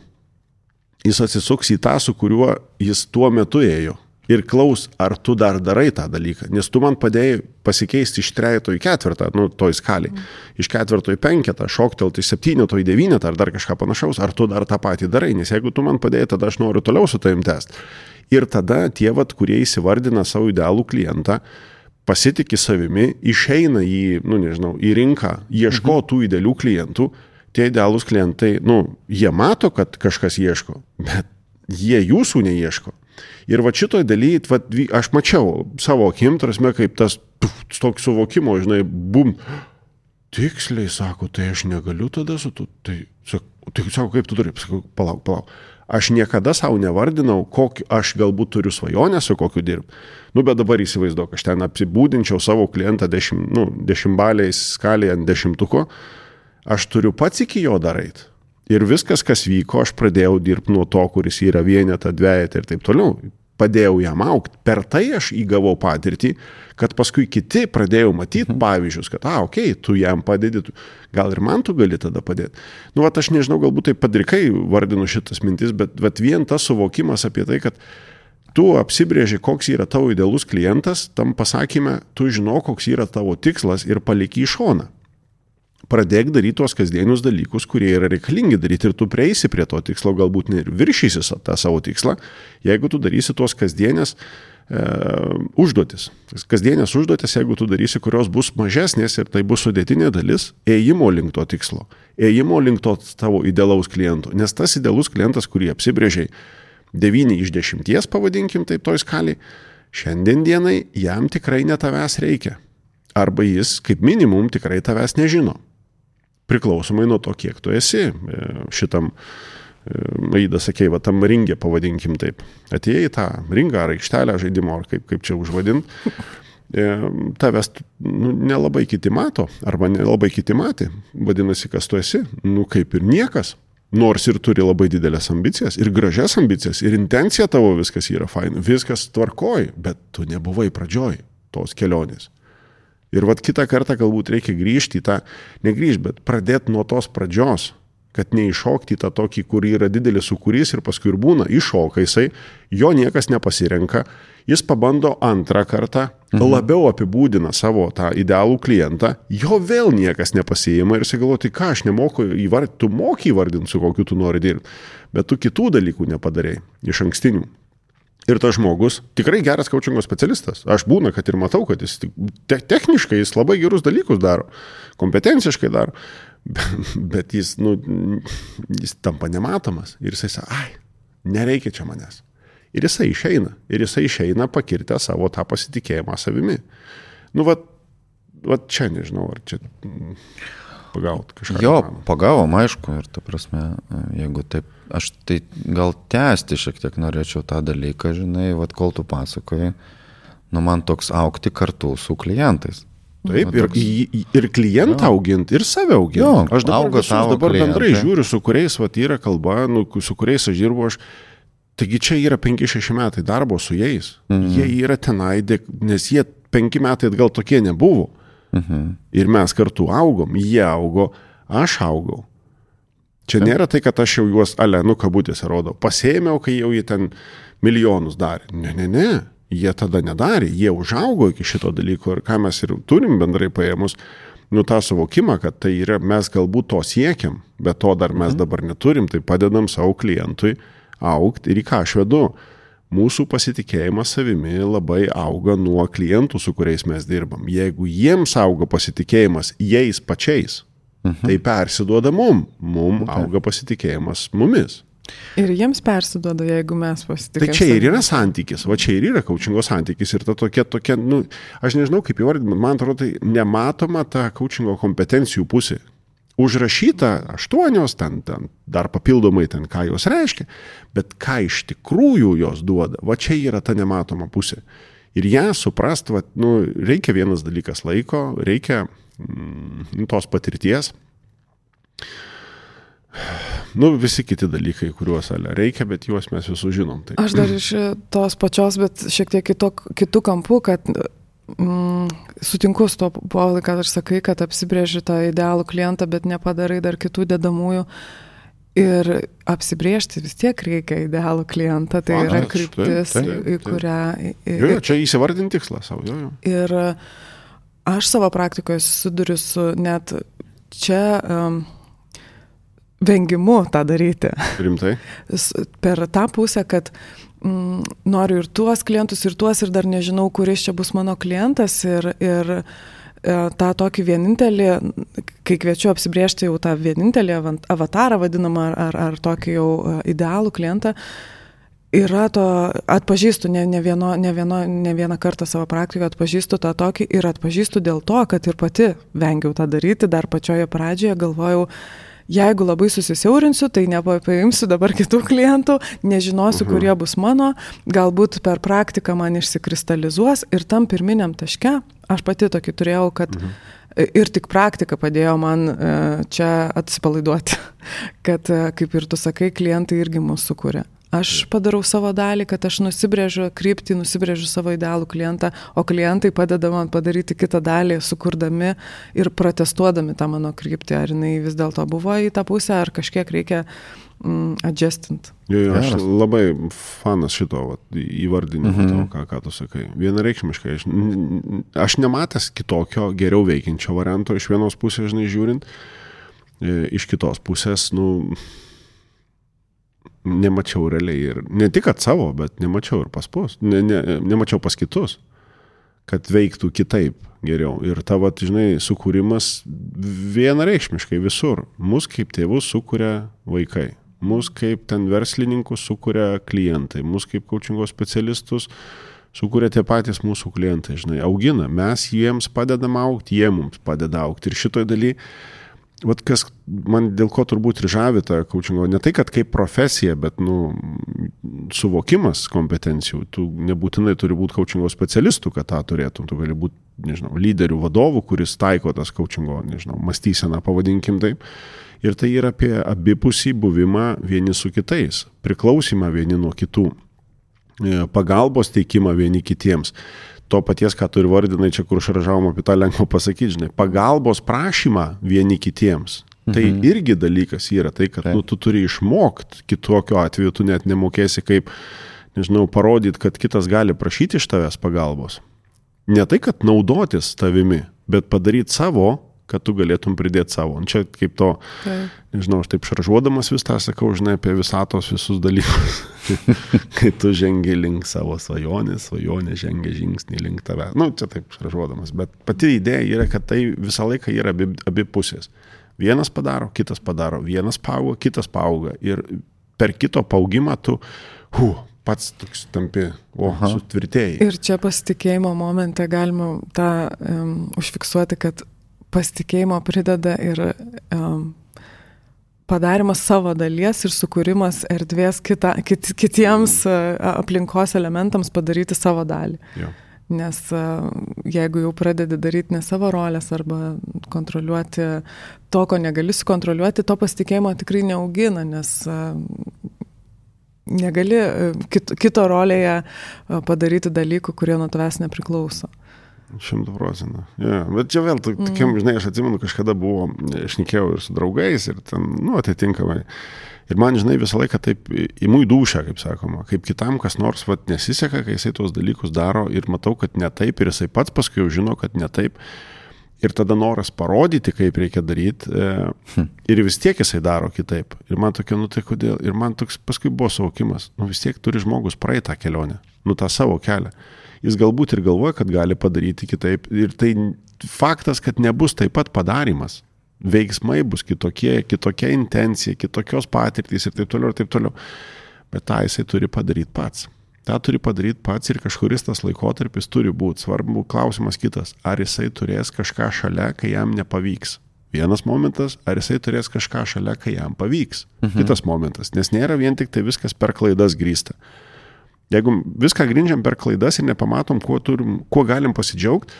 Jis atsisuks į tą, su kuriuo jis tuo metu ėjo. Ir klaus, ar tu dar darai tą dalyką. Nes tu man padėjai pasikeisti iš trejato į ketvirtą, nu, toj skaliai. Iš ketvirto į penketą, šoktelti iš septyneto į devynetą ar dar kažką panašaus, ar tu dar tą patį darai. Nes jeigu tu man padėjai, tada aš noriu toliau su tavim tęsti. Ir tada tie, vat, kurie įsivardina savo idealų klientą, pasitikė savimi, išeina į, nu nežinau, į rinką, ieško -hmm. tų idealių klientų tie idealūs klientai, nu, jie mato, kad kažkas ieško, bet jie jūsų neieško. Ir va šitoj daly, va, aš mačiau savo akim, tarsi, kaip tas toks suvokimo, žinai, bum, tiksliai sako, tai aš negaliu tada su tu, tai, sak, tai sako, kaip tu turi, sakau, palauk, palauk. Aš niekada savo nevardinau, kokį aš galbūt turiu svajonę su kokiu dirbti. Nu, bet dabar įsivaizduok, aš ten apsibūdinčiau savo klientą dešimt, nu, dešimtbaliais skalėje ant dešimtuko, aš turiu pats iki jo daryti. Ir viskas, kas vyko, aš pradėjau dirbti nuo to, kuris yra vieneta, dviejata ir taip toliau. Padėjau jam aukti. Per tai aš įgavau patirtį, kad paskui kiti pradėjau matyti mhm. pavyzdžius, kad, a, okei, okay, tu jam padedi, tu, gal ir man tu gali tada padėti. Nu, va, aš nežinau, galbūt tai padrikai vardinu šitas mintis, bet, bet vien tas suvokimas apie tai, kad tu apsibrėži, koks yra tavo idealus klientas, tam pasakymė, tu žino, koks yra tavo tikslas ir paliky į šoną pradėk daryti tuos kasdienius dalykus, kurie yra reikalingi daryti ir tu prieisi prie to tikslo, galbūt ir viršysi tą savo tikslą, jeigu tu darysi tuos kasdienės e, užduotis. Kasdienės užduotis, jeigu tu darysi, kurios bus mažesnės ir tai bus sudėtinė dalis, ėjimo link to tikslo, ėjimo link to tavo idealaus kliento. Nes tas idealus klientas, kurį apsibrėžiai 9 iš 10, pavadinkim taip toj skaliai, šiandien dienai jam tikrai ne tavęs reikia. Arba jis kaip minimum tikrai tavęs nežino priklausomai nuo to, kiek tu esi e, šitam, e, Aida sakė, va tam ringė, pavadinkim taip. Atėjai į tą ringą ar aikštelę žaidimo, ar kaip, kaip čia užvadint, e, tavęs nu, nelabai kiti mato, arba nelabai kiti matė. Vadinasi, kas tu esi? Nu, kaip ir niekas. Nors ir turi labai didelės ambicijas, ir gražias ambicijas, ir intencija tavo viskas yra faina, viskas tvarkoj, bet tu nebuvai pradžioj tos kelionės. Ir vad kitą kartą galbūt reikia grįžti į tą, negrįžti, bet pradėti nuo tos pradžios, kad neiššokti tą tokį, kur yra didelis sukūrys ir paskui ir būna, iššoka jisai, jo niekas nepasirenka, jis pabando antrą kartą, mhm. labiau apibūdina savo tą idealų klientą, jo vėl niekas nepasijima ir tai ką aš nemoku įvardinti, tu moki įvardinti, su kokiu tu nori dirbti, bet tu kitų dalykų nepadarėjai iš ankstinių. Ir tas žmogus tikrai geras kočingo specialistas. Aš būna, kad ir matau, kad jis te techniškai jis labai gerus dalykus daro, kompetenciškai daro, bet, bet jis, nu, jis tampa nematomas. Ir jisai sako, ai, nereikia čia manęs. Ir jisai išeina. Ir jisai išeina pakirtę savo tą pasitikėjimą savimi. Nu, va, va čia nežinau, ar čia pagauti kažką. Jo, pagavom, aišku, ir ta prasme, jeigu taip, aš tai gal tęsti šiek tiek norėčiau tą dalyką, žinai, vad kol tu pasakoji, nu man toks aukti kartu su klientais. Taip, ir, toks... ir klientą auginti, ir save auginti. Jo, aš dabar, visus, dabar klientai. bendrai žiūriu, su kuriais vat, yra kalba, nu, su kuriais aš dirbu, aš, taigi čia yra 5-6 metai darbo su jais. Mhm. Jie yra tenai, nes jie 5 metai atgal tokie nebuvo. Mhm. Ir mes kartu augom, jie augo, aš augau. Čia nėra tai, kad aš jau juos, ale, nu, kabutėse rodau, pasėmiau, kai jau jie ten milijonus darė. Ne, ne, ne, jie tada nedarė, jie užaugo iki šito dalyko ir ką mes ir turim bendrai paėmus, nu tą suvokimą, kad tai yra, mes galbūt to siekiam, bet to dar mes mhm. dabar neturim, tai padedam savo klientui aukti ir į ką aš vedu mūsų pasitikėjimas savimi labai auga nuo klientų, su kuriais mes dirbam. Jeigu jiems auga pasitikėjimas jais pačiais, mhm. tai persiduoda mum, mum okay. auga pasitikėjimas mumis. Ir jiems persiduoda, jeigu mes pasitikime. Tai čia ir yra santykis, va čia ir yra kaučingo santykis ir ta tokia, tokia, nu, aš nežinau kaip įvardinti, man atrodo, tai nematoma ta kaučingo kompetencijų pusė, užrašyta aštuonios, ten, ten dar papildomai ten, ką jos reiškia, bet ką iš tikrųjų jos duoda, va čia yra ta nematoma pusė. Ir ją suprast, va, nu, reikia vienas dalykas laiko, reikia mm, tos patirties. Nu, visi kiti dalykai, kuriuos ale reikia, bet juos mes visus žinom. Taip. Aš dar iš tos pačios, bet šiek tiek kitų kampų, kad Mm, sutinku su to, Povilai, kad aš sakai, kad apsibrėži tą idealų klientą, bet nepadarai dar kitų dedamųjų. Ir apsibriežti vis tiek reikia idealų klientą, tai A, yra kryptis, taip, taip, taip. į kurią... Jo, jo, čia įsivardinti tikslą savo. Jo, jo. Ir aš savo praktikoje susiduriu su net čia um, vengimu tą daryti. Rimtai? per tą pusę, kad mm, noriu ir tuos klientus, ir tuos, ir dar nežinau, kuris čia bus mano klientas. Ir, ir tą tokį vienintelį, kai kviečiu apsibriežti jau tą vienintelį avatarą vadinamą ar, ar, tokį jau e, idealų klientą, yra to, atpažįstu ne, ne, vieno, ne, vieno, ne vieną kartą savo praktikoje, atpažįstu tą tokį ir atpažįstu dėl to, kad ir pati vengiau tą daryti, dar pačioje pradžioje galvojau, jeigu labai susisiaurinsiu, tai nepaimsiu dabar kitų klientų, nežinosiu, mhm. kurie bus mano, galbūt per praktiką man išsikristalizuos ir tam pirminiam taške, aš pati tokį turėjau, kad mhm. ir tik praktika padėjo man e, čia atsipalaiduoti, kad, e, kaip ir tu sakai, klientai irgi mūsų kūrė. Aš padarau savo dalį, kad aš nusibrėžiu kryptį, nusibrėžiu savo idealų klientą, o klientai padeda man padaryti kitą dalį, sukurdami ir protestuodami tą mano kryptį, ar jinai vis dėlto buvo į tą pusę, ar kažkiek reikia mm, adjustint. Jo, jo, aš labai fanas šito vat, įvardinimo, mhm. to, ką, ką tu sakai. Vienareikšmiškai, aš, aš nematęs kitokio geriau veikiančio varianto iš vienos pusės, žinai, žiūrint, e, iš kitos pusės, nu nemačiau realiai ir ne tik at savo, bet nemačiau ir pas pus, ne, ne, nemačiau pas kitus, kad veiktų kitaip geriau. Ir tavo, žinai, sukūrimas vienareikšmiškai visur. Mus kaip tėvus sukuria vaikai. Mus kaip ten verslininkus sukuria klientai. Mus kaip coachingo specialistus sukuria tie patys mūsų klientai, žinai, augina. Mes jiems padedam aukti, jie mums padeda aukti. Ir šitoj daly Vat kas man dėl ko turbūt ir žavi tą coachingo, ne tai, kad kaip profesija, bet, nu, suvokimas kompetencijų. Tu nebūtinai turi būti coachingo specialistų, kad tą turėtum. Tu gali būti, nežinau, lyderių vadovų, kuris taiko tas coachingo, nežinau, mąstyseną, pavadinkim taip. Ir tai yra apie abipusį buvimą vieni su kitais, priklausimą vieni nuo kitų, e, pagalbos teikimą vieni kitiems to paties, ką tu ir vardinai, čia kur šaržavom apie tą lengva pasakyti, žinai, pagalbos prašymą vieni kitiems. Tai mhm. irgi dalykas yra tai, kad nu, tu turi išmokti, kitokiu atveju tu net nemokėsi kaip, nežinau, parodyti, kad kitas gali prašyti iš tavęs pagalbos. Ne tai, kad naudotis tavimi, bet padaryti savo kad tu galėtum pridėti savo. Un čia kaip to, tai. nežinau, aš taip šaržuodamas vis tą sakau, žinai, apie visatos visus dalykus. kai tu žengi link savo svajonės, svajonė žengia žingsnį link tave. Nu, čia taip šaržuodamas, bet pati idėja yra, kad tai visą laiką yra abi, abi pusės. Vienas padaro, kitas padaro, vienas paauga, kitas paauga. Ir per kito paugimą tu, hu, pats toks tampi, o, sutvirtėjai. Ir čia pasitikėjimo momente galima tą um, užfiksuoti, kad pasitikėjimo prideda ir um, padarimas savo dalies ir sukūrimas erdvės kita, kit, kitiems uh, aplinkos elementams padaryti savo dalį. Ja. Nes jeigu jau pradedi daryti ne savo rolės arba kontroliuoti to, ko negali sukontroliuoti, to pasitikėjimo tikrai neaugina, nes negali kit, kito rolėje padaryti dalykų, kurie nuo tavęs nepriklauso. Šimtų procentų. Ja, bet čia vėl, tokiam, mm. žinai, aš atsimenu, kažkada buvo, šnekėjau ir su draugais ir ten, nu, atitinkamai. Ir man, žinai, visą laiką taip įmui dušę, kaip sakoma, kaip kitam kas nors vat, nesiseka, kai jisai tuos dalykus daro ir matau, kad ne taip ir jisai pats paskui jau žino, kad ne taip. Ir tada noras parodyti, kaip reikia daryti. E, hm. ir vis tiek jisai daro kitaip. Ir man tokia, nu tai kodėl. Ir man toks paskui buvo saukimas. Nu vis tiek turi žmogus praeitą kelionę. Nu tą savo kelią jis galbūt ir galvoja, kad gali padaryti kitaip. Ir tai faktas, kad nebus taip pat padarimas. Veiksmai bus kitokie, kitokia intencija, kitokios patirtys ir taip toliau, ir taip toliau. Bet tą jisai turi padaryti pats. Ta turi padaryti pats ir kažkuris tas laikotarpis turi būti. Svarbu klausimas kitas, ar jisai turės kažką šalia, kai jam nepavyks. Vienas momentas, ar jisai turės kažką šalia, kai jam pavyks. Mhm. Kitas momentas, nes nėra vien tik tai viskas per klaidas grįsta. Jeigu viską grindžiam per klaidas ir nepamatom, kuo, turim, kuo galim pasidžiaugti,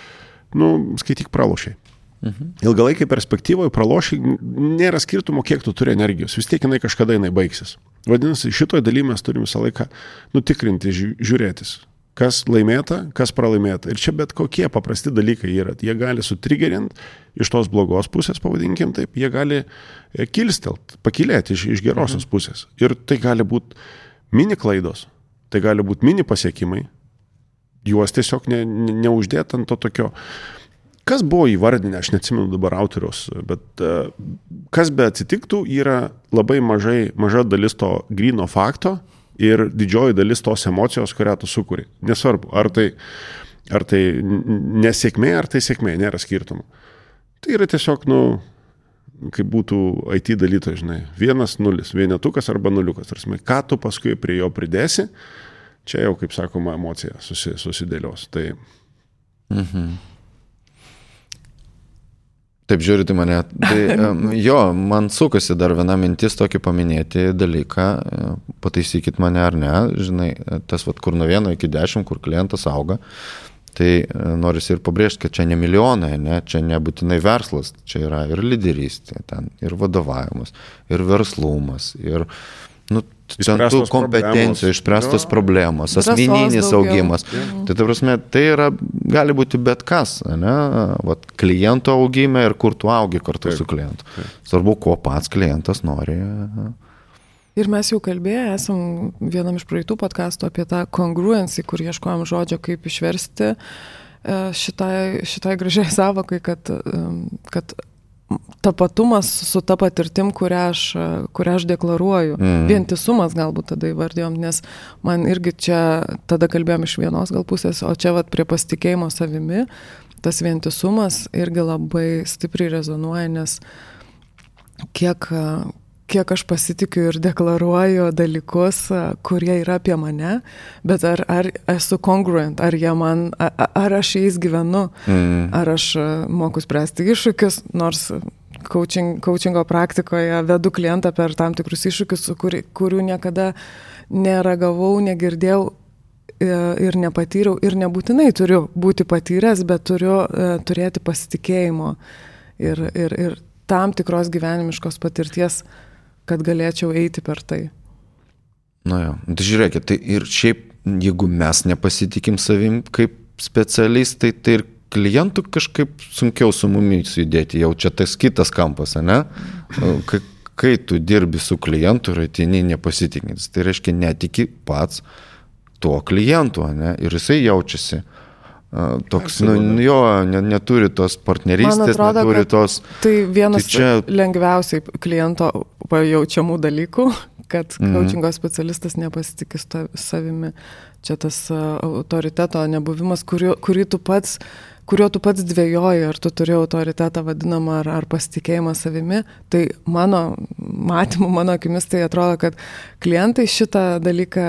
nu, skaityk pralošiai. Mhm. Ilgalaikiai perspektyvoje pralošiai nėra skirtumo, kiek tu turi energijos, vis tiek jinai kažkada jinai baigsis. Vadinasi, šitoje dalyje mes turim visą laiką nutikrinti, žiūrėtis, kas laimėta, kas pralaimėta. Ir čia bet kokie paprasti dalykai yra. Jie gali sutrigerint iš tos blogos pusės, pavadinkim taip, jie gali e, kilstelt, pakilėti iš, iš gerosios mhm. pusės. Ir tai gali būti mini klaidos, tai gali būti mini pasiekimai, juos tiesiog ne, ne, neuždėt ant to tokio. Kas buvo įvardinę, aš neatsimenu dabar autoriaus, bet uh, kas be atsitiktų, yra labai mažai, maža dalis to grino fakto ir didžioji dalis tos emocijos, kurią tu sukūri. Nesvarbu, ar tai, Ar tai nesėkmė, ar tai sėkmė, nėra skirtumo. Tai yra tiesiog, nu, kaip būtų IT dalyto, žinai, vienas, nulis, vienetukas arba nuliukas. Tarsi, ką tu paskui prie jo pridėsi, čia jau, kaip sakoma, emocija susi, susidėlios. Tai... Mhm. Taip žiūrite mane. Tai, jo, man sukasi dar viena mintis tokį paminėti dalyką, pataisykit mane ar ne, žinai, tas, vat, kur nuo vieno iki dešimt, kur klientas auga, tai noris ir pabrėžti, kad čia ne milijonai, ne, čia nebūtinai verslas, čia yra ir lyderystė, ten, ir vadovavimas, ir verslumas, ir, nu, ten tų kompetencijų, išspręstos problemos, asmeninis augimas. Ja. Tai, ta prasme, tai yra, gali būti bet kas, ne, Vat, kliento augime ir kur tu augi kartu taip, su klientu. Taip. Svarbu, ko pats klientas nori. Ir mes jau kalbėję esam vienam iš praeitų podkastų apie tą congruency, kur ieškojom žodžio, kaip išversti e, šitai, šitai gražiai savokai, kad, kad tapatumas su ta patirtim, kurią aš, kurią aš deklaruoju. Mm. Vientisumas galbūt tada įvardėjom, nes man irgi čia, tada kalbėjom iš vienos gal pusės, o čia vat prie pasitikėjimo savimi, tas vientisumas irgi labai stipriai rezonuoja, nes kiek, kiek aš pasitikiu ir deklaruoju dalykus, kurie yra apie mane, bet ar, ar esu congruent, ar, man, ar, aš jais gyvenu, mm. ar aš moku spręsti iššūkius, nors coaching, coachingo praktikoje vedu klientą per tam tikrus iššūkius, kur, kurių niekada neragavau, negirdėjau e, ir nepatyriau ir nebūtinai turiu būti patyręs, bet turiu uh, turėti pasitikėjimo ir, ir, ir tam tikros gyvenimiškos patirties kad galėčiau eiti per tai. Na jo, tai žiūrėkit, tai ir šiaip, jeigu mes nepasitikim savim kaip specialistai, tai ir klientų kažkaip sunkiau su mumis judėti, jau čia tas kitas kampas, ne? Kai, kai tu dirbi su klientu ir atini nepasitikint, tai reiškia netiki pats tuo klientu, ne? Ir jisai jaučiasi Toks, nu, jo, ne, neturi tos partnerystės, atrodo, neturi tos. Tai vienas tai čia... lengviausiai kliento pajaučiamų dalykų, kad mm -hmm. coachingo specialistas nepasitikė savimi. Čia tas autoriteto nebuvimas, kurį, kurį tu pats kuriuo tu pats dvėjoji, ar tu turi autoritetą vadinamą, ar, ar pasitikėjimą savimi, tai mano matymu, mano akimis tai atrodo, kad klientai šitą dalyką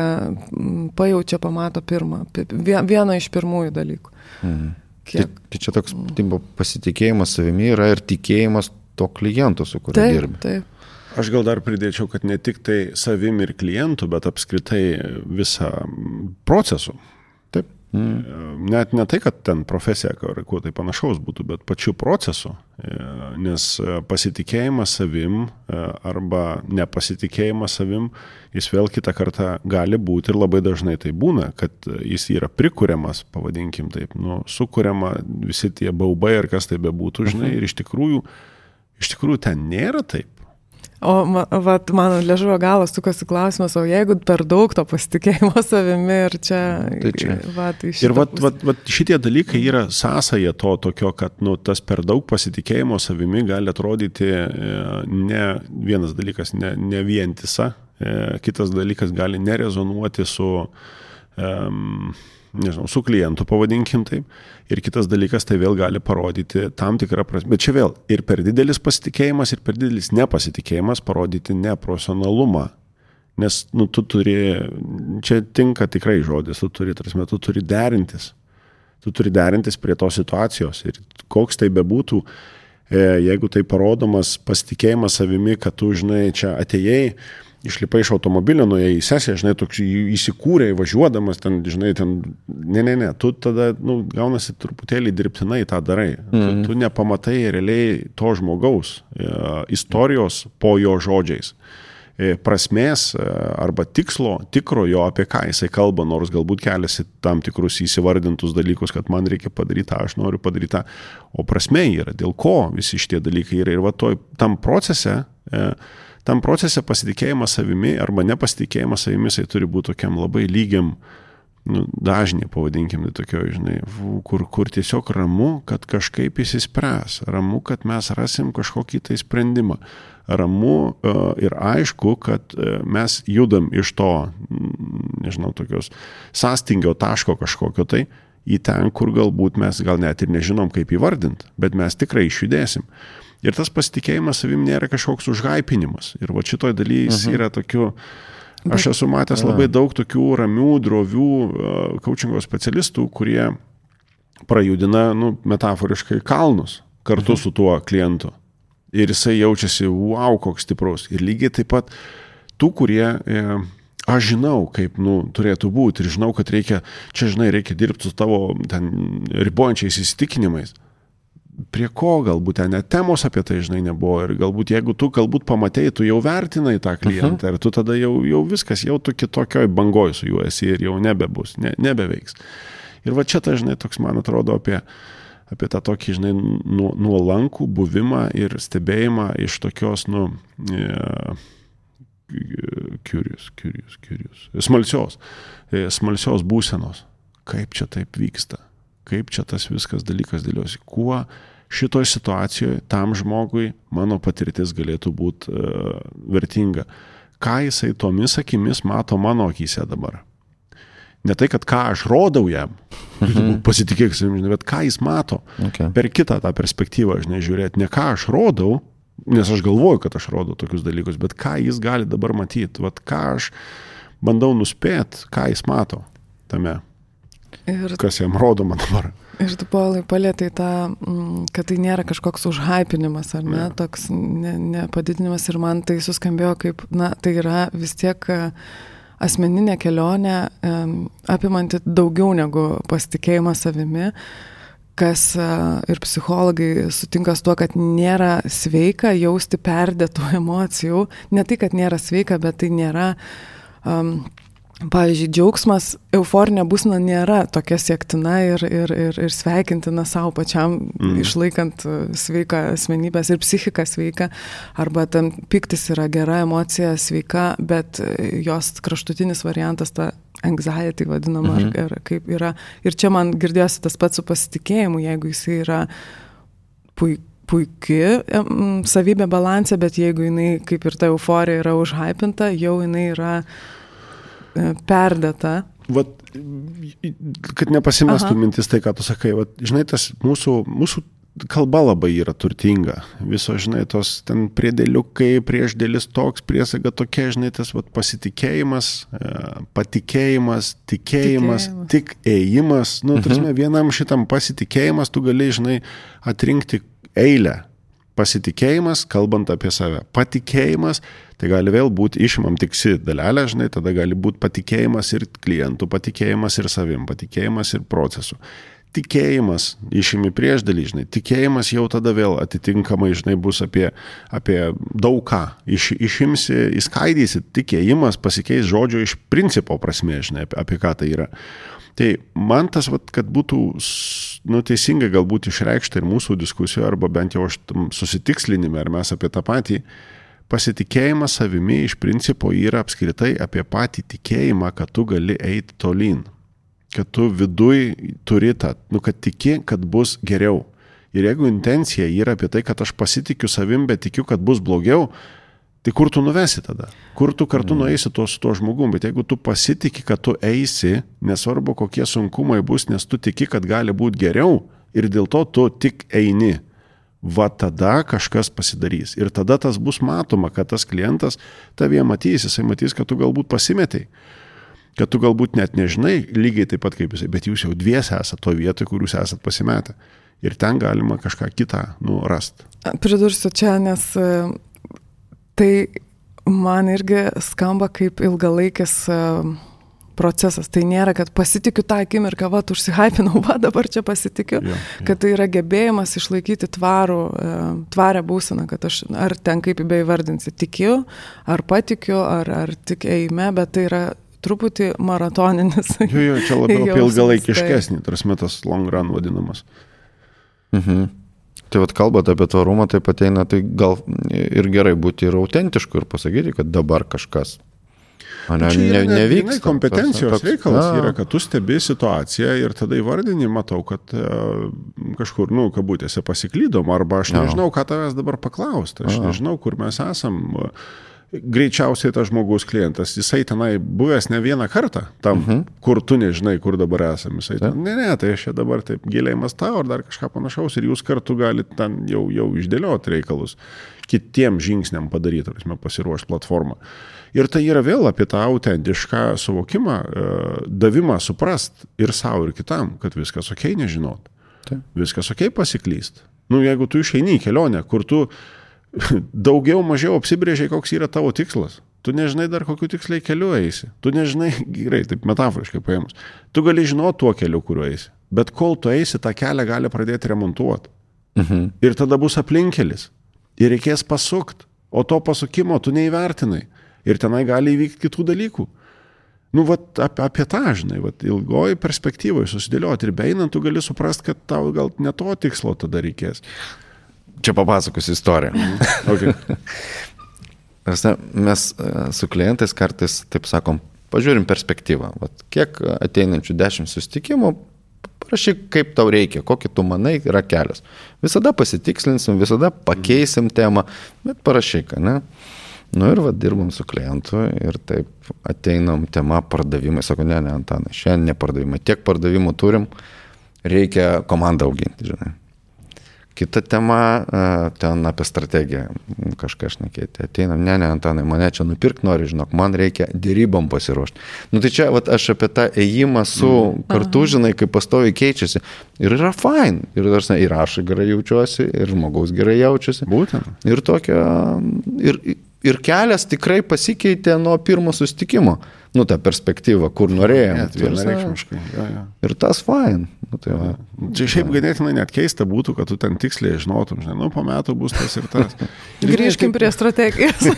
pajaučia, pamato pirmą, vieną iš pirmųjų dalykų. Mhm. Tai, tai čia toks tipo, pasitikėjimas savimi yra ir tikėjimas to kliento, su kuriuo taip, dirbi. Taip. Aš gal dar pridėčiau, kad ne tik tai savim ir klientų, bet apskritai visą procesų. Mm. Net ne tai, kad ten profesija ar kuo tai panašaus būtų, bet pačiu procesu. Nes pasitikėjimas savim arba nepasitikėjimas savim, jis vėl kitą kartą gali būti ir labai dažnai tai būna, kad jis yra prikuriamas, pavadinkim taip, nu, sukuriama visi tie baubai ir kas tai bebūtų, žinai, ir iš tikrųjų, iš tikrųjų ten nėra taip. O vat, mano ležuvo galas sukasi klausimas, o jeigu per daug to pasitikėjimo savimi ir čia... Tai čia. Vat, ir vat, vat, vat, šitie dalykai yra sąsaja to tokio, kad nu, tas per daug pasitikėjimo savimi gali atrodyti e, ne vienas dalykas, ne, ne vientisa, e, kitas dalykas gali nerezonuoti su... Um, nežinau, su klientu, pavadinkim taip. Ir kitas dalykas, tai vėl gali parodyti tam tikrą prasme. Bet čia vėl ir per didelis pasitikėjimas, ir per didelis nepasitikėjimas parodyti neprofesionalumą. Nes, nu, tu turi, čia tinka tikrai žodis, tu turi, tarsi, tu turi derintis. Tu turi derintis prie tos situacijos. Ir koks tai bebūtų, e, jeigu tai parodomas pasitikėjimas savimi, kad tu, žinai, čia atėjai, išlipai iš automobilio, nuėjai į sesiją, žinai, toks įsikūrė, važiuodamas ten, žinai, ten, ne, ne, ne, tu tada, nu, gaunasi truputėlį dirbtinai tą darai. Mm. Tu, mhm. tu nepamatai realiai to žmogaus e, istorijos po jo žodžiais e, prasmės e, arba tikslo, tikrojo, apie ką jisai kalba, nors galbūt keliasi tam tikrus įsivardintus dalykus, kad man reikia padaryti tą, aš noriu padaryti tą, o prasme yra, dėl ko visi šitie dalykai yra. Ir va toj, tam procese e, tam procese pasitikėjimas savimi arba nepasitikėjimas savimi, jisai turi būti tokiam labai lygiam nu, dažnį, pavadinkim, tai tokio, žinai, kur, kur tiesiog ramu, kad kažkaip įsispręs, ramu, kad mes rasim kažkokį tai sprendimą, ramu uh, ir aišku, kad uh, mes judam iš to, nežinau, tokios sąstingio taško kažkokio tai į ten, kur galbūt mes gal net ir nežinom, kaip įvardinti, bet mes tikrai išjudėsim. Ir tas pasitikėjimas savim nėra kažkoks užgaipinimas. Ir va šitoj daly jis Mhm. yra tokiu, aš esu matęs labai daug tokių ramių, drovių coachingo specialistų, kurie prajudina, nu, metaforiškai kalnus kartu su tuo klientu. Ir jisai jaučiasi, wow, koks stiprus. Ir lygiai taip pat tų, kurie, e, aš žinau, kaip nu, turėtų būti ir žinau, kad reikia, čia žinai, reikia dirbti su tavo ten ribojančiais įsitikinimais. Prie ko galbūt ten net temos apie tai, žinai, nebuvo. Ir galbūt jeigu tu galbūt pamatėjai, tu jau vertinai tą klientą uh -huh. ir tu tada jau, jau viskas, jau tu kitokioj bangoj su juo esi ir jau nebebus, ne, nebeveiks. Ir va čia, tai, žinai, toks man atrodo apie, apie tą tokį, žinai, nu, nuolankų buvimą ir stebėjimą iš tokios, nu, e, curious, curious, curious, smalsios, e, smalsios būsenos. Kaip čia taip vyksta? Kaip čia tas viskas dalykas dėliosi? Kuo šitoje situacijoje tam žmogui mano patirtis galėtų būti uh, vertinga? Ką jisai tomis akimis mato mano akise dabar? Ne tai, kad ką aš rodau jam, mhm. pasitikėk savimi, bet ką jis mato. Okay. Per kitą tą perspektyvą, žinai, žiūrėti, ne ką aš rodau, nes aš galvoju, kad aš rodau tokius dalykus, bet ką jis gali dabar matyti, vat ką aš bandau nuspėti, ką jis mato tame, Ir, kas jam rodoma dabar. ir tu polai palėtai tą, mm, kad tai nėra kažkoks užhypinimas, ar ne, Ne. toks ne- nepadidinimas ir man tai suskambėjo kaip, na, tai yra vis tiek e, asmeninė kelionė, apimanti daugiau negu pasitikėjimą savimi kas e, ir psichologai sutinka su tuo, kad nėra sveika jausti perdėtų emocijų. Ne tai, kad nėra sveika, bet tai nėra, um, pavyzdžiui, džiaugsmas, euforinė būsena nėra tokia siektina ir, ir, ir, ir sveikintina savo pačiam, mm. išlaikant e, sveiką asmenybės ir psichiką sveiką. Arba tam piktis yra gera emocija, sveika, bet e, jos kraštutinis variantas, ta anxiety vadinama, mhm. ar, ar kaip yra. Ir čia man girdėjosi tas pats su pasitikėjimu, jeigu jisai yra puikus puikia em, savybė balansė, bet jeigu jinai, kaip ir ta euforija yra užhypinta, jau jinai yra e, perdėta. Vat, kad nepasimestų Aha. mintis tai, ką tu sakai, vat, žinai, tas mūsų, mūsų kalba labai yra turtinga. Viso, žinai, tos ten priedėliukai, priešdėlis toks, priesaga tokia, žinai, tas vat, pasitikėjimas, e, patikėjimas, tikėjimas, Tikėjimas. tik ėjimas. Nu, mhm. tarsi, vienam šitam pasitikėjimas tu gali, žinai, atrinkti eilę. Pasitikėjimas, kalbant apie save. Patikėjimas, tai gali vėl būti išimam tiksi dalelę, žinai, tada gali būti patikėjimas ir klientų, patikėjimas ir savim, patikėjimas ir procesų. Tikėjimas, išimi prieš dalį, žinai, tikėjimas jau tada vėl atitinkamai, žinai, bus apie, apie daug ką. Iš, išimsi, įskaidysi, tikėjimas pasikeis žodžio iš principo prasme, žinai, apie, apie ką tai yra. Tai man tas, vat, kad būtų nu, teisingai galbūt išreikšta ir mūsų diskusijoje, arba bent jau aš susitikslinime, ar mes apie tą patį, pasitikėjimas savimi iš principo yra apskritai apie patį tikėjimą, kad tu gali eiti tolyn. Kad tu viduj turi tą, nu, kad tiki, kad bus geriau. Ir jeigu intencija yra apie tai, kad aš pasitikiu savim, bet tikiu, kad bus blogiau, tai kur tu nuvesi tada? Kur tu kartu nueisi tuo su tuo žmogum? Bet jeigu tu pasitiki, kad tu eisi, nesvarbu kokie sunkumai bus, nes tu tiki, kad gali būti geriau ir dėl to tu tik eini. Va tada kažkas pasidarys. Ir tada tas bus matoma, kad tas klientas tavie matys, jisai matys, kad tu galbūt pasimetai. Kad tu galbūt net nežinai, lygiai taip pat kaip jisai, bet jūs jau dviese esate to vietoje, kur jūs esate pasimetę. Ir ten galima kažką kitą nu, rasti. Pridursiu čia, nes e, tai man irgi skamba kaip ilgalaikis e, procesas. Tai nėra, kad pasitikiu tą akimirką, va, užsihypinau, va, dabar čia pasitikiu, jo, jo. kad tai yra gebėjimas išlaikyti tvarų, e, tvarę būseną, kad aš, ar ten kaip beivardinsi, tikiu, ar patikiu, ar, ar tik eime, bet tai yra truputį maratoninis. Jo, jo, čia labiau apie ilgalaikiškesnį, tarsi tas long run vadinamas. Mhm. Tai vad kalbant apie tvarumą, tai ateina, tai gal ir gerai būti ir autentišku ir pasakyti, kad dabar kažkas. Ne, Nu, Čia ne, yra net nevyksta. kompetencijos Toks- reikalas Na, yra, kad tu stebi situaciją ir tada įvardini, matau, kad e, kažkur, nu, kabutėse pasiklydom, arba aš Jo. nežinau, ką tavęs dabar paklausti, aš Jo. nežinau, kur mes esam. Greičiausiai tas žmogus klientas, jisai tenai buvęs ne vieną kartą, tam, uh -huh. kur tu nežinai, kur dabar esame. Jisai, ten, ne, ne, tai aš čia dabar taip giliai mąstau ar dar kažką panašaus ir jūs kartu galite ten jau, jau išdėlioti reikalus, kitiem žingsniam padaryti, tarsi, pasiruošti platformą. Ir tai yra vėl apie tą autentišką suvokimą, e, davimą suprast ir savo, ir kitam, kad viskas ok nežinot. Taip. Viskas ok pasiklyst. Nu, jeigu tu išeini į kelionę, kur tu daugiau mažiau apsibrėžiai, koks yra tavo tikslas. Tu nežinai dar kokiu tiksliai keliu eisi. Tu nežinai, gerai, taip metaforiškai paėmus. Tu gali žinoti tuo keliu, kuriuo eisi. Bet kol tu eisi, tą kelią gali pradėti remontuoti. Mhm. Ir tada bus aplinkelis. Ir reikės pasukti. O to pasukimo tu neįvertinai. Ir tenai gali įvykti kitų dalykų. Nu, vat, apie, apie tą, žinai, vat, ilgoji perspektyvoje susidėlioti ir beinant, tu gali suprasti, kad tau gal ne to tikslo tada reikės. Čia papasakosiu istoriją. okay. Mes e, su klientais kartais, taip sakom, pažiūrim perspektyvą. Vat, kiek ateinančių dešimt sustikimų, parašyk, kaip tau reikia, kokį tu manai yra kelias. Visada pasitikslinsim, visada pakeisim temą, bet parašyk, ne? Nu ir vad dirbam su klientu ir taip ateinam tema pardavimai. Sako, ne, ne, Antanai, šiandien ne pardavimai. Tiek pardavimų turim, reikia komandą auginti, žinai. Kita tema, ten apie strategiją kažką šnekėti. Ateinam, ne, ne, Antanai, mane čia nupirkti nori, žinok, man reikia dėrybom pasiruošti. Nu tai čia, vat, aš apie tą ėjimą su mm. kartu, žinai, kaip pastoviai keičiasi. Ir yra fine. Ir, ir aš gerai jaučiuosi, ir žmogaus gerai jaučiuosi. Būtent. Ir tokia, ir, ir kelias tikrai pasikeitė nuo pirmo sustikimo. Nu, ta perspektyva, kur norėjom. Vienareikšmiškai. Ir tas fine. Nu, tai va. Čia šiaip ganėtinai net keista būtų, kad tu ten tiksliai žinotum, žinai, nu, po metų bus tas ir tas. Ir Grįžkim taip... prie strategijos.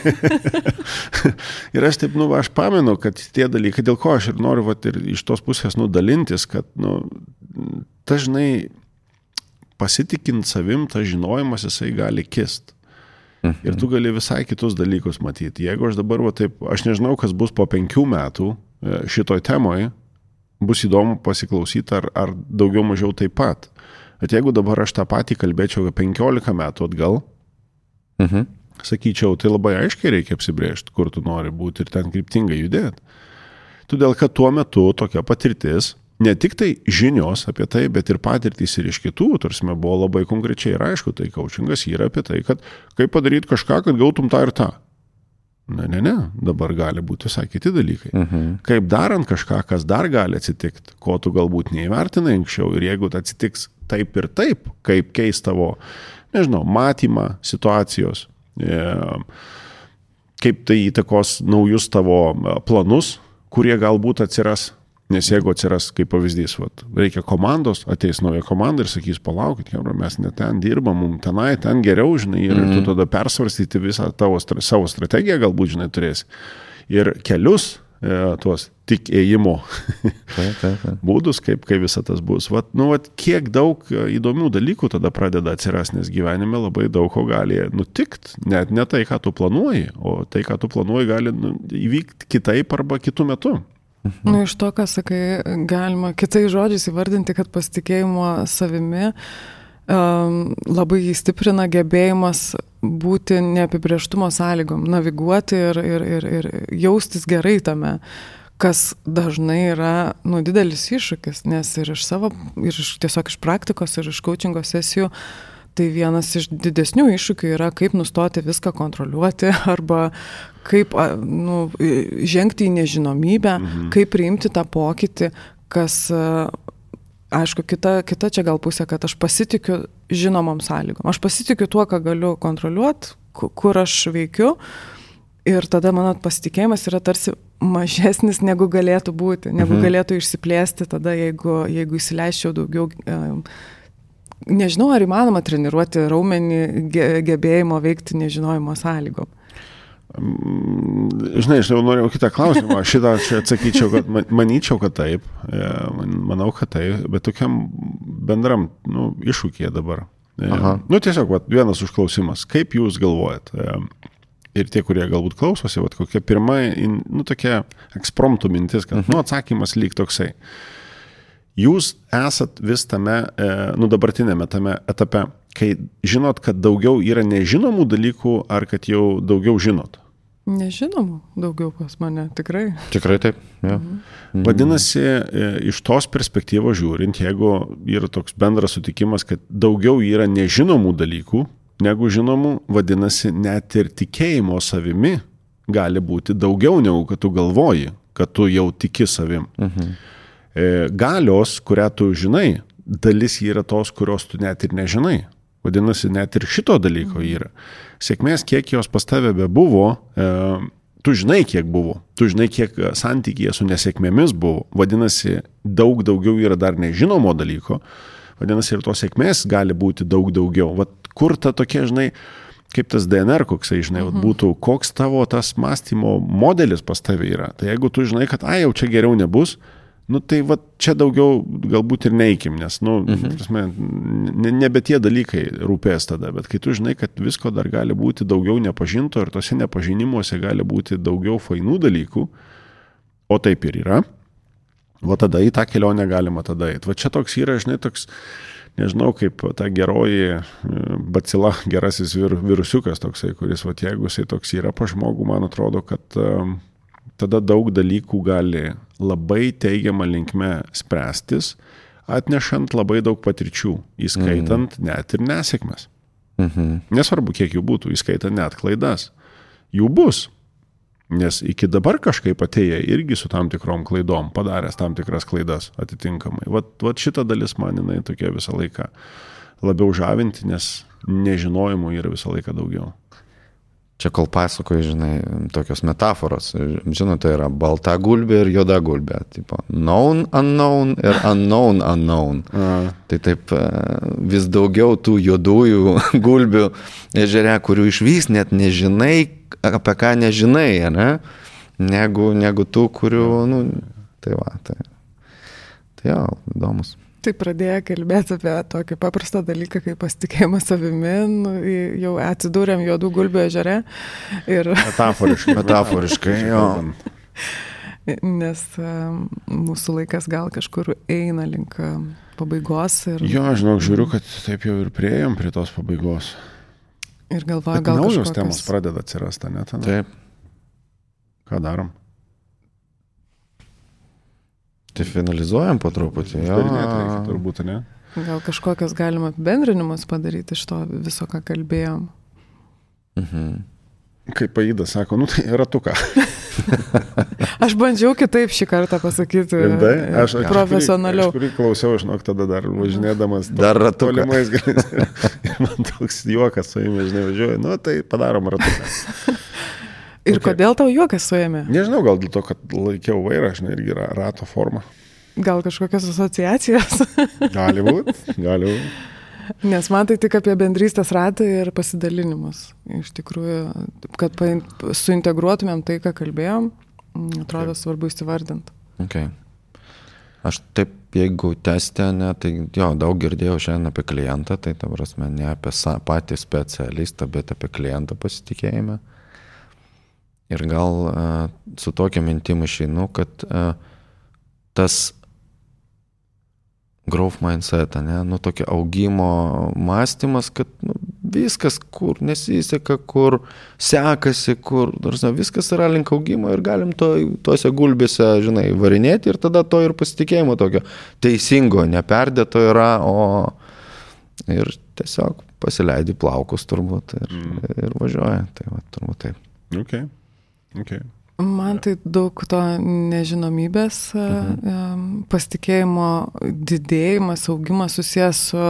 ir aš taip, nu, aš pamenu, kad tie dalykai, dėl ko aš ir noriu, va, ir iš tos pusės nudalintis, kad, nu, dažnai pasitikint savim, tas žinojimas jisai gali kist. Ir tu gali visai kitus dalykus matyti. Jeigu aš dabar, va, taip, aš nežinau, kas bus po penkių metų e, šitoj temoje, bus įdomu pasiklausyti, ar, ar daugiau mažiau taip pat. Bet jeigu dabar aš tą patį kalbėčiau 15 metų atgal, mhm. sakyčiau, tai labai aiškiai reikia apsibriežti, kur tu nori būti ir ten kryptingai judėti. Todėl, kad tuo metu tokia patirtis ne tik tai žinios apie tai, bet ir patirtys ir iš kitų, tarsi buvo labai konkrečiai ir aišku, tai coachingas yra apie tai, kad kaip padaryti kažką, kad gautum tą ir tą. Ne, ne, ne, dabar gali būti visai kiti dalykai. Uh mhm. -huh. Kaip darant kažką, kas dar gali atsitikti, ko tu galbūt neįvertinai anksčiau ir jeigu atsitiks taip ir taip, kaip keis tavo, nežinau, matymą situacijos, e, kaip tai įtakos naujus tavo planus, kurie galbūt atsiras Nes jeigu atsiras, kaip pavyzdys, vat, reikia komandos, ateis nauja komanda ir sakys, palaukit, kebra, mes ne ten dirbam, mums tenai, ten geriau, žinai, ir, mm. ir tu mhm. tada persvarstyti visą tavo savo strategiją, galbūt, žinai, turėsi. Ir kelius e, tuos tik ėjimo taip, taip, taip. būdus, kaip, kaip visa tas bus. Vat, nu, vat, kiek daug įdomių dalykų tada pradeda atsirasti, nes gyvenime labai daug ko gali nutikti. Net ne tai, ką tu planuoji, o tai, ką tu planuoji, gali nu, įvykti kitaip arba kitų metų. Mhm. Nu, iš to, ką sakai, galima kitais žodžiais įvardinti, kad pasitikėjimo savimi um, labai įstiprina gebėjimas būti neapibrieštumo sąlygom, naviguoti ir, ir, ir, ir jaustis gerai tame, kas dažnai yra nu, didelis iššūkis, nes ir iš savo, ir iš, tiesiog iš praktikos, ir iš coachingo sesijų Tai vienas iš didesnių iššūkių yra, kaip nustoti viską kontroliuoti arba kaip nu, žengti į nežinomybę, mhm. kaip priimti tą pokytį, kas, aišku, kita, kita čia gal pusė, kad aš pasitikiu žinomom sąlygom. Aš pasitikiu tuo, ką galiu kontroliuoti, kur aš veikiu. Ir tada mano pasitikėjimas yra tarsi mažesnis negu galėtų būti, negu mhm. galėtų išsiplėsti tada, jeigu, jeigu įsileiščiau daugiau nežinau, ar įmanoma treniruoti raumenį gebėjimo veikti nežinojimo sąlygom. Mm, žinai, aš jau norėjau kitą klausimą, šitą čia atsakyčiau, kad manyčiau, kad taip, e, manau, kad taip, bet tokiam bendram nu, iššūkėje dabar. E, Aha. Nu, tiesiog, vat, vienas užklausimas, kaip jūs galvojat? E, ir tie, kurie galbūt klausosi, vat, kokia pirma, nu, tokia ekspromptų mintis, kad, -huh. nu, atsakymas lyg toksai. Jūs esat vis tame, nu dabartinėme tame etape, kai žinot, kad daugiau yra nežinomų dalykų, ar kad jau daugiau žinot. Nežinomų daugiau pas mane, tikrai. Tikrai taip. Ja. Mhm. Vadinasi, e, iš tos perspektyvos žiūrint, jeigu yra toks bendras sutikimas, kad daugiau yra nežinomų dalykų negu žinomų, vadinasi, net ir tikėjimo savimi gali būti daugiau negu kad tu galvoji, kad tu jau tiki savim. Mhm. Galios, kurią tu žinai, dalis yra tos, kurios tu net ir nežinai. Vadinasi, net ir šito dalyko yra. Sėkmės, kiek jos pas tave bebuvo, e, tu žinai, kiek buvo, tu žinai, kiek santykėje su nesėkmėmis buvo. Vadinasi, daug daugiau yra dar nežinomo dalyko. Vadinasi, ir tos sėkmės gali būti daug daugiau. Vat kur ta tokia, žinai, kaip tas DNR koksai, žinai, mhm. būtų, koks tavo tas mąstymo modelis pas tave yra. Tai jeigu tu žinai, kad, ai, jau čia geriau nebus, Nu tai va čia daugiau galbūt ir neįkim, nes, nu, mhm. prasme, ne, nebe tie dalykai rūpės tada, bet kai tu žinai, kad visko dar gali būti daugiau nepažinto ir tose nepažinimuose gali būti daugiau fainų dalykų, o taip ir yra, va tada į tą kelionę galima tada eiti. Va čia toks yra, žinai, toks, nežinau, kaip ta geroji e, bacila, gerasis vir, virusiukas toksai, kuris, va jeigu jisai toks yra pa žmogų, man atrodo, kad um, tada daug dalykų gali labai teigiamą linkme spręstis, atnešant labai daug patirčių, įskaitant mhm. net ir nesėkmes. Mhm. Nesvarbu, kiek jų būtų, įskaitant net klaidas. Jų bus. Nes iki dabar kažkaip atėję irgi su tam tikrom klaidom, padaręs tam tikras klaidas atitinkamai. Vat, vat šita dalis man jinai tokia visą laiką labiau žavinti, nes nežinojimų yra visą laiką daugiau. Čia kol pasakoju, žinai, tokios metaforos. Žinote, tai yra balta gulbė ir juoda gulbė. Tipo, known, unknown ir unknown, unknown. A. Tai taip e, vis daugiau tų juodųjų gulbių ežere, kurių iš vis net nežinai, apie ką nežinai, ne? Negu, negu tų, kurių, nu, tai va, tai. Tai jo, įdomus. Tai pradėję kalbėti apie tokį paprastą dalyką kaip pasitikėjimą savimi, nu, jau atsidūrėm juodų gulbių ežere. Ir... Metaforiškai. Metaforiškai, jo. Nes mūsų laikas gal kažkur eina link pabaigos. Ir... Jo, aš žinau, žiūriu, kad taip jau ir prieėjom prie tos pabaigos. Ir galvoju, gal naujos kažkokios... temos pradeda atsirasti, net. Taip. Ką darom? Tai finalizuojam po truputį. Jo, reikia, turbūt, ne? Gal kažkokias galima apibendrinimus padaryti iš to viso, ką kalbėjom. Mhm. Kaip paėda sako, nu tai ratuką. aš bandžiau kitaip šį kartą pasakyti. Rimtai? Aš, aš profesionaliau. Aš kurį klausiau, žinok, tada dar važinėdamas. Dar ratuką. Tolimais galės. ir man toks juokas su jumis, žinai, važiuoju. Nu tai padarom ratuką. Ir okay. kodėl tau juokas suėmė? Nežinau, gal dėl to, kad laikiau vairą, žinai, irgi yra rato forma. Gal kažkokios asociacijos? gali būti, gali būti. Nes man tai tik apie bendrystės ratą ir pasidalinimus. Iš tikrųjų, kad suintegruotumėm tai, ką kalbėjom, atrodo okay. svarbu įsivardinti. Okay. Aš taip, jeigu testė, ne, tai jo, daug girdėjau šiandien apie klientą, tai ta prasme ne apie patį specialistą, bet apie klientą pasitikėjimą. Ir gal uh, su tokia mintim išeinu, kad uh, tas growth mindset, ne, nu tokia augimo mąstymas, kad nu, viskas, kur nesiseka, kur sekasi, kur, nors viskas yra link augimo ir galim to, tose gulbėse, žinai, varinėti ir tada to ir pasitikėjimo tokio teisingo, neperdėto yra, o ir tiesiog pasileidi plaukus turbūt ir, mm. ir važiuoja. Tai va, turbūt taip. Okay. Okay. Man tai daug to nežinomybės, mhm. pasitikėjimo didėjimas, augimas susijęs su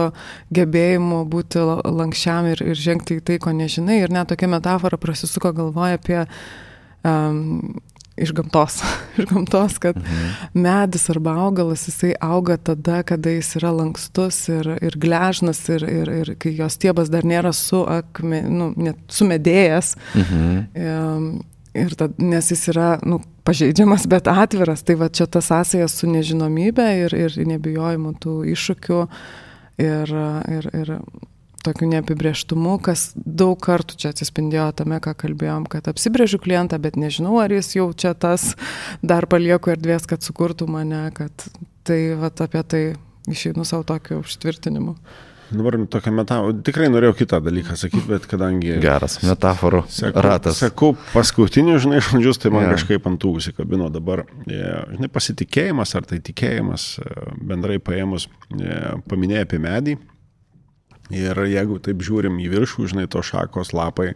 gebėjimu būti lankščiam ir, ir žengti į tai, ko nežinai. Ir net tokia metafora prasisuko galvoja apie um, iš gamtos. iš gamtos, kad mhm. medis arba augalas, jisai auga tada, kada jis yra lankstus ir, ir gležnas ir, ir, ir kai jos stiebas dar nėra su akme, nu, net sumedėjęs. Mhm. Um, Ir tad, nes jis yra nu, pažeidžiamas, bet atviras, tai va čia ta sąsaja su nežinomybė ir, ir nebijojimu tų iššūkių ir, ir, ir tokiu neapibrieštumu, kas daug kartų čia atsispindėjo tame, ką kalbėjom, kad apsibrėžiu klientą, bet nežinau, ar jis jau čia tas, dar palieku erdvės, kad sukurtų mane, kad tai va apie tai išeinu savo tokiu užtvirtinimu. Dabar tokia metafora, tikrai norėjau kitą dalyką sakyti, bet kadangi... Geras, metaforų Seku, ratas. Sakau, paskutinius, žinai, žodžius, tai man yeah. kažkaip ant tų užsikabino dabar. E, Žinai, pasitikėjimas ar tai tikėjimas, e, bendrai paėmus, e, paminėjai apie medį. Ir jeigu taip žiūrim į viršų, žinai, to šakos lapai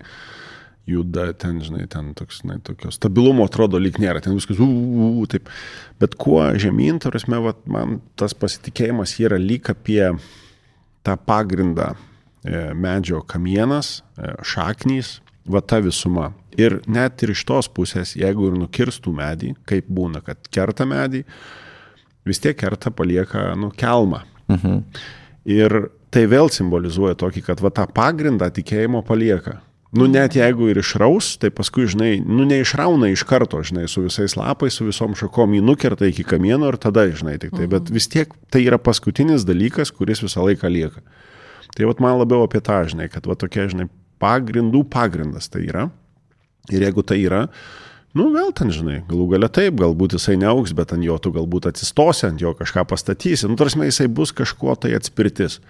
juda ten, žinai, ten toks, žinai, tokio stabilumo atrodo lyg nėra, ten viskas, u, u, u, taip. Bet kuo žemyn, tarsi, man tas pasitikėjimas yra lyg apie tą pagrindą e, medžio kamienas, e, šaknys, va ta visuma. Ir net ir iš tos pusės, jeigu ir nukirstų medį, kaip būna, kad kerta medį, vis tiek kerta palieka, nu, kelmą. Mhm. Ir tai vėl simbolizuoja tokį, kad va tą pagrindą tikėjimo palieka. Nu, net jeigu ir išraus, tai paskui, žinai, nu, neišrauna iš karto, žinai, su visais lapais, su visom šakom jį nukerta iki kamieno ir tada, žinai, tik tai. Bet vis tiek tai yra paskutinis dalykas, kuris visą laiką lieka. Tai vat man labiau apie tą, žinai, kad va tokie, žinai, pagrindų pagrindas tai yra. Ir jeigu tai yra, nu vėl ten, žinai, galų gale taip, galbūt jisai neauks, bet ant jo tu galbūt atsistosi, ant jo kažką pastatysi. Nu, tarsi jisai bus kažkuo tai atspirtis.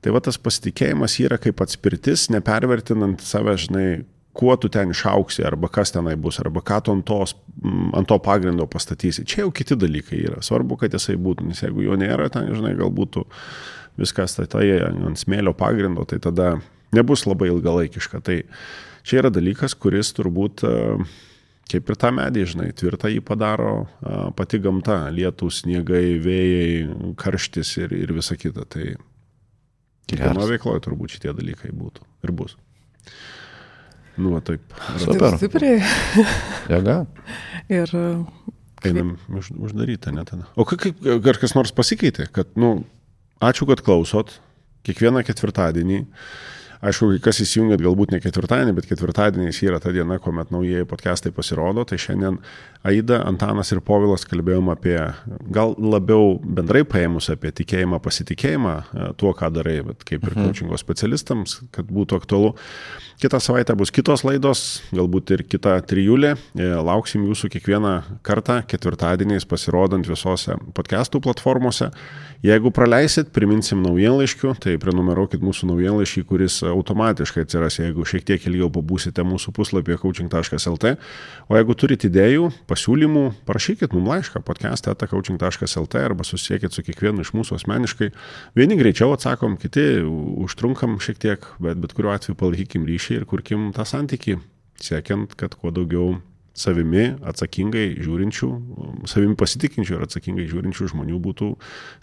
Tai va tas pasitikėjimas yra kaip atspirtis, nepervertinant save, žinai, kuo tu ten išauksi, arba kas tenai bus, arba ką tu ant, tos, mm, ant to pagrindo pastatysi. Čia jau kiti dalykai yra. Svarbu, kad jisai būtų, nes jeigu jo nėra, ten, žinai, galbūt viskas statai ant smėlio pagrindo, tai tada nebus labai ilgalaikiška. Tai čia yra dalykas, kuris turbūt e, kaip ir tą medį, žinai, tvirtą jį padaro a, pati gamta - lietus, sniegai, vėjai, karštis ir, ir visa kita. Tai kiekvieno veikloje turbūt šitie dalykai būtų ir bus. Nu, va, taip. Super. Taip stipriai. Jėga. Ir e, Einam už, uždaryti, ne tada. O kaip, kaip ar kas nors pasikeitė, kad, nu, ačiū, kad klausot kiekvieną ketvirtadienį. Aišku, kai kas įsijungėt galbūt ne ketvirtadienį, bet ketvirtadieniais yra ta diena, kuomet naujieji podcastai pasirodo. Tai šiandien Aida, Antanas ir Povilas kalbėjom apie, gal labiau bendrai paėmus apie tikėjimą, pasitikėjimą e, tuo, ką darai, bet kaip ir coachingo specialistams, kad būtų aktualu. Kitą savaitę bus kitos laidos, galbūt ir kita trijulė. E, Lauksim jūsų kiekvieną kartą ketvirtadieniais pasirodant visose podcastų platformose. Jeigu praleisit, priminsim naujienlaiškių, tai prenumeruokit mūsų naujienlaiškį, kuris automatiškai atsiras, jeigu šiek tiek ilgiau pabūsite mūsų puslapyje coaching.lt. O jeigu turite idėjų, pasiūlymų, parašykit mums laišką podcast.coaching.lt arba susiekit su kiekvienu iš mūsų asmeniškai. Vieni greičiau atsakom, kiti užtrunkam šiek tiek, bet bet kuriuo atveju palaikykim ryšį ir kurkim tą santykį, siekiant, kad kuo daugiau savimi atsakingai žiūrinčių, savimi pasitikinčių ir atsakingai žiūrinčių žmonių būtų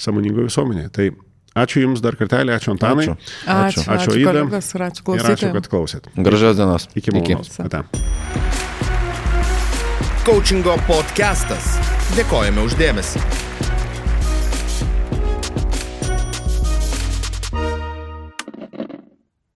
samoningo visuomenėje. Tai ačiū Jums dar kartelį, ačiū Antanai. Ačiū. ačiū, Ačiū, ačiū, Aida. kolegos ir ačiū Ir ačiū, klausytojams. kad klausėt. Gražios dienos. Iki malonaus. Coachingo podcastas. Dėkojame uždėmesi.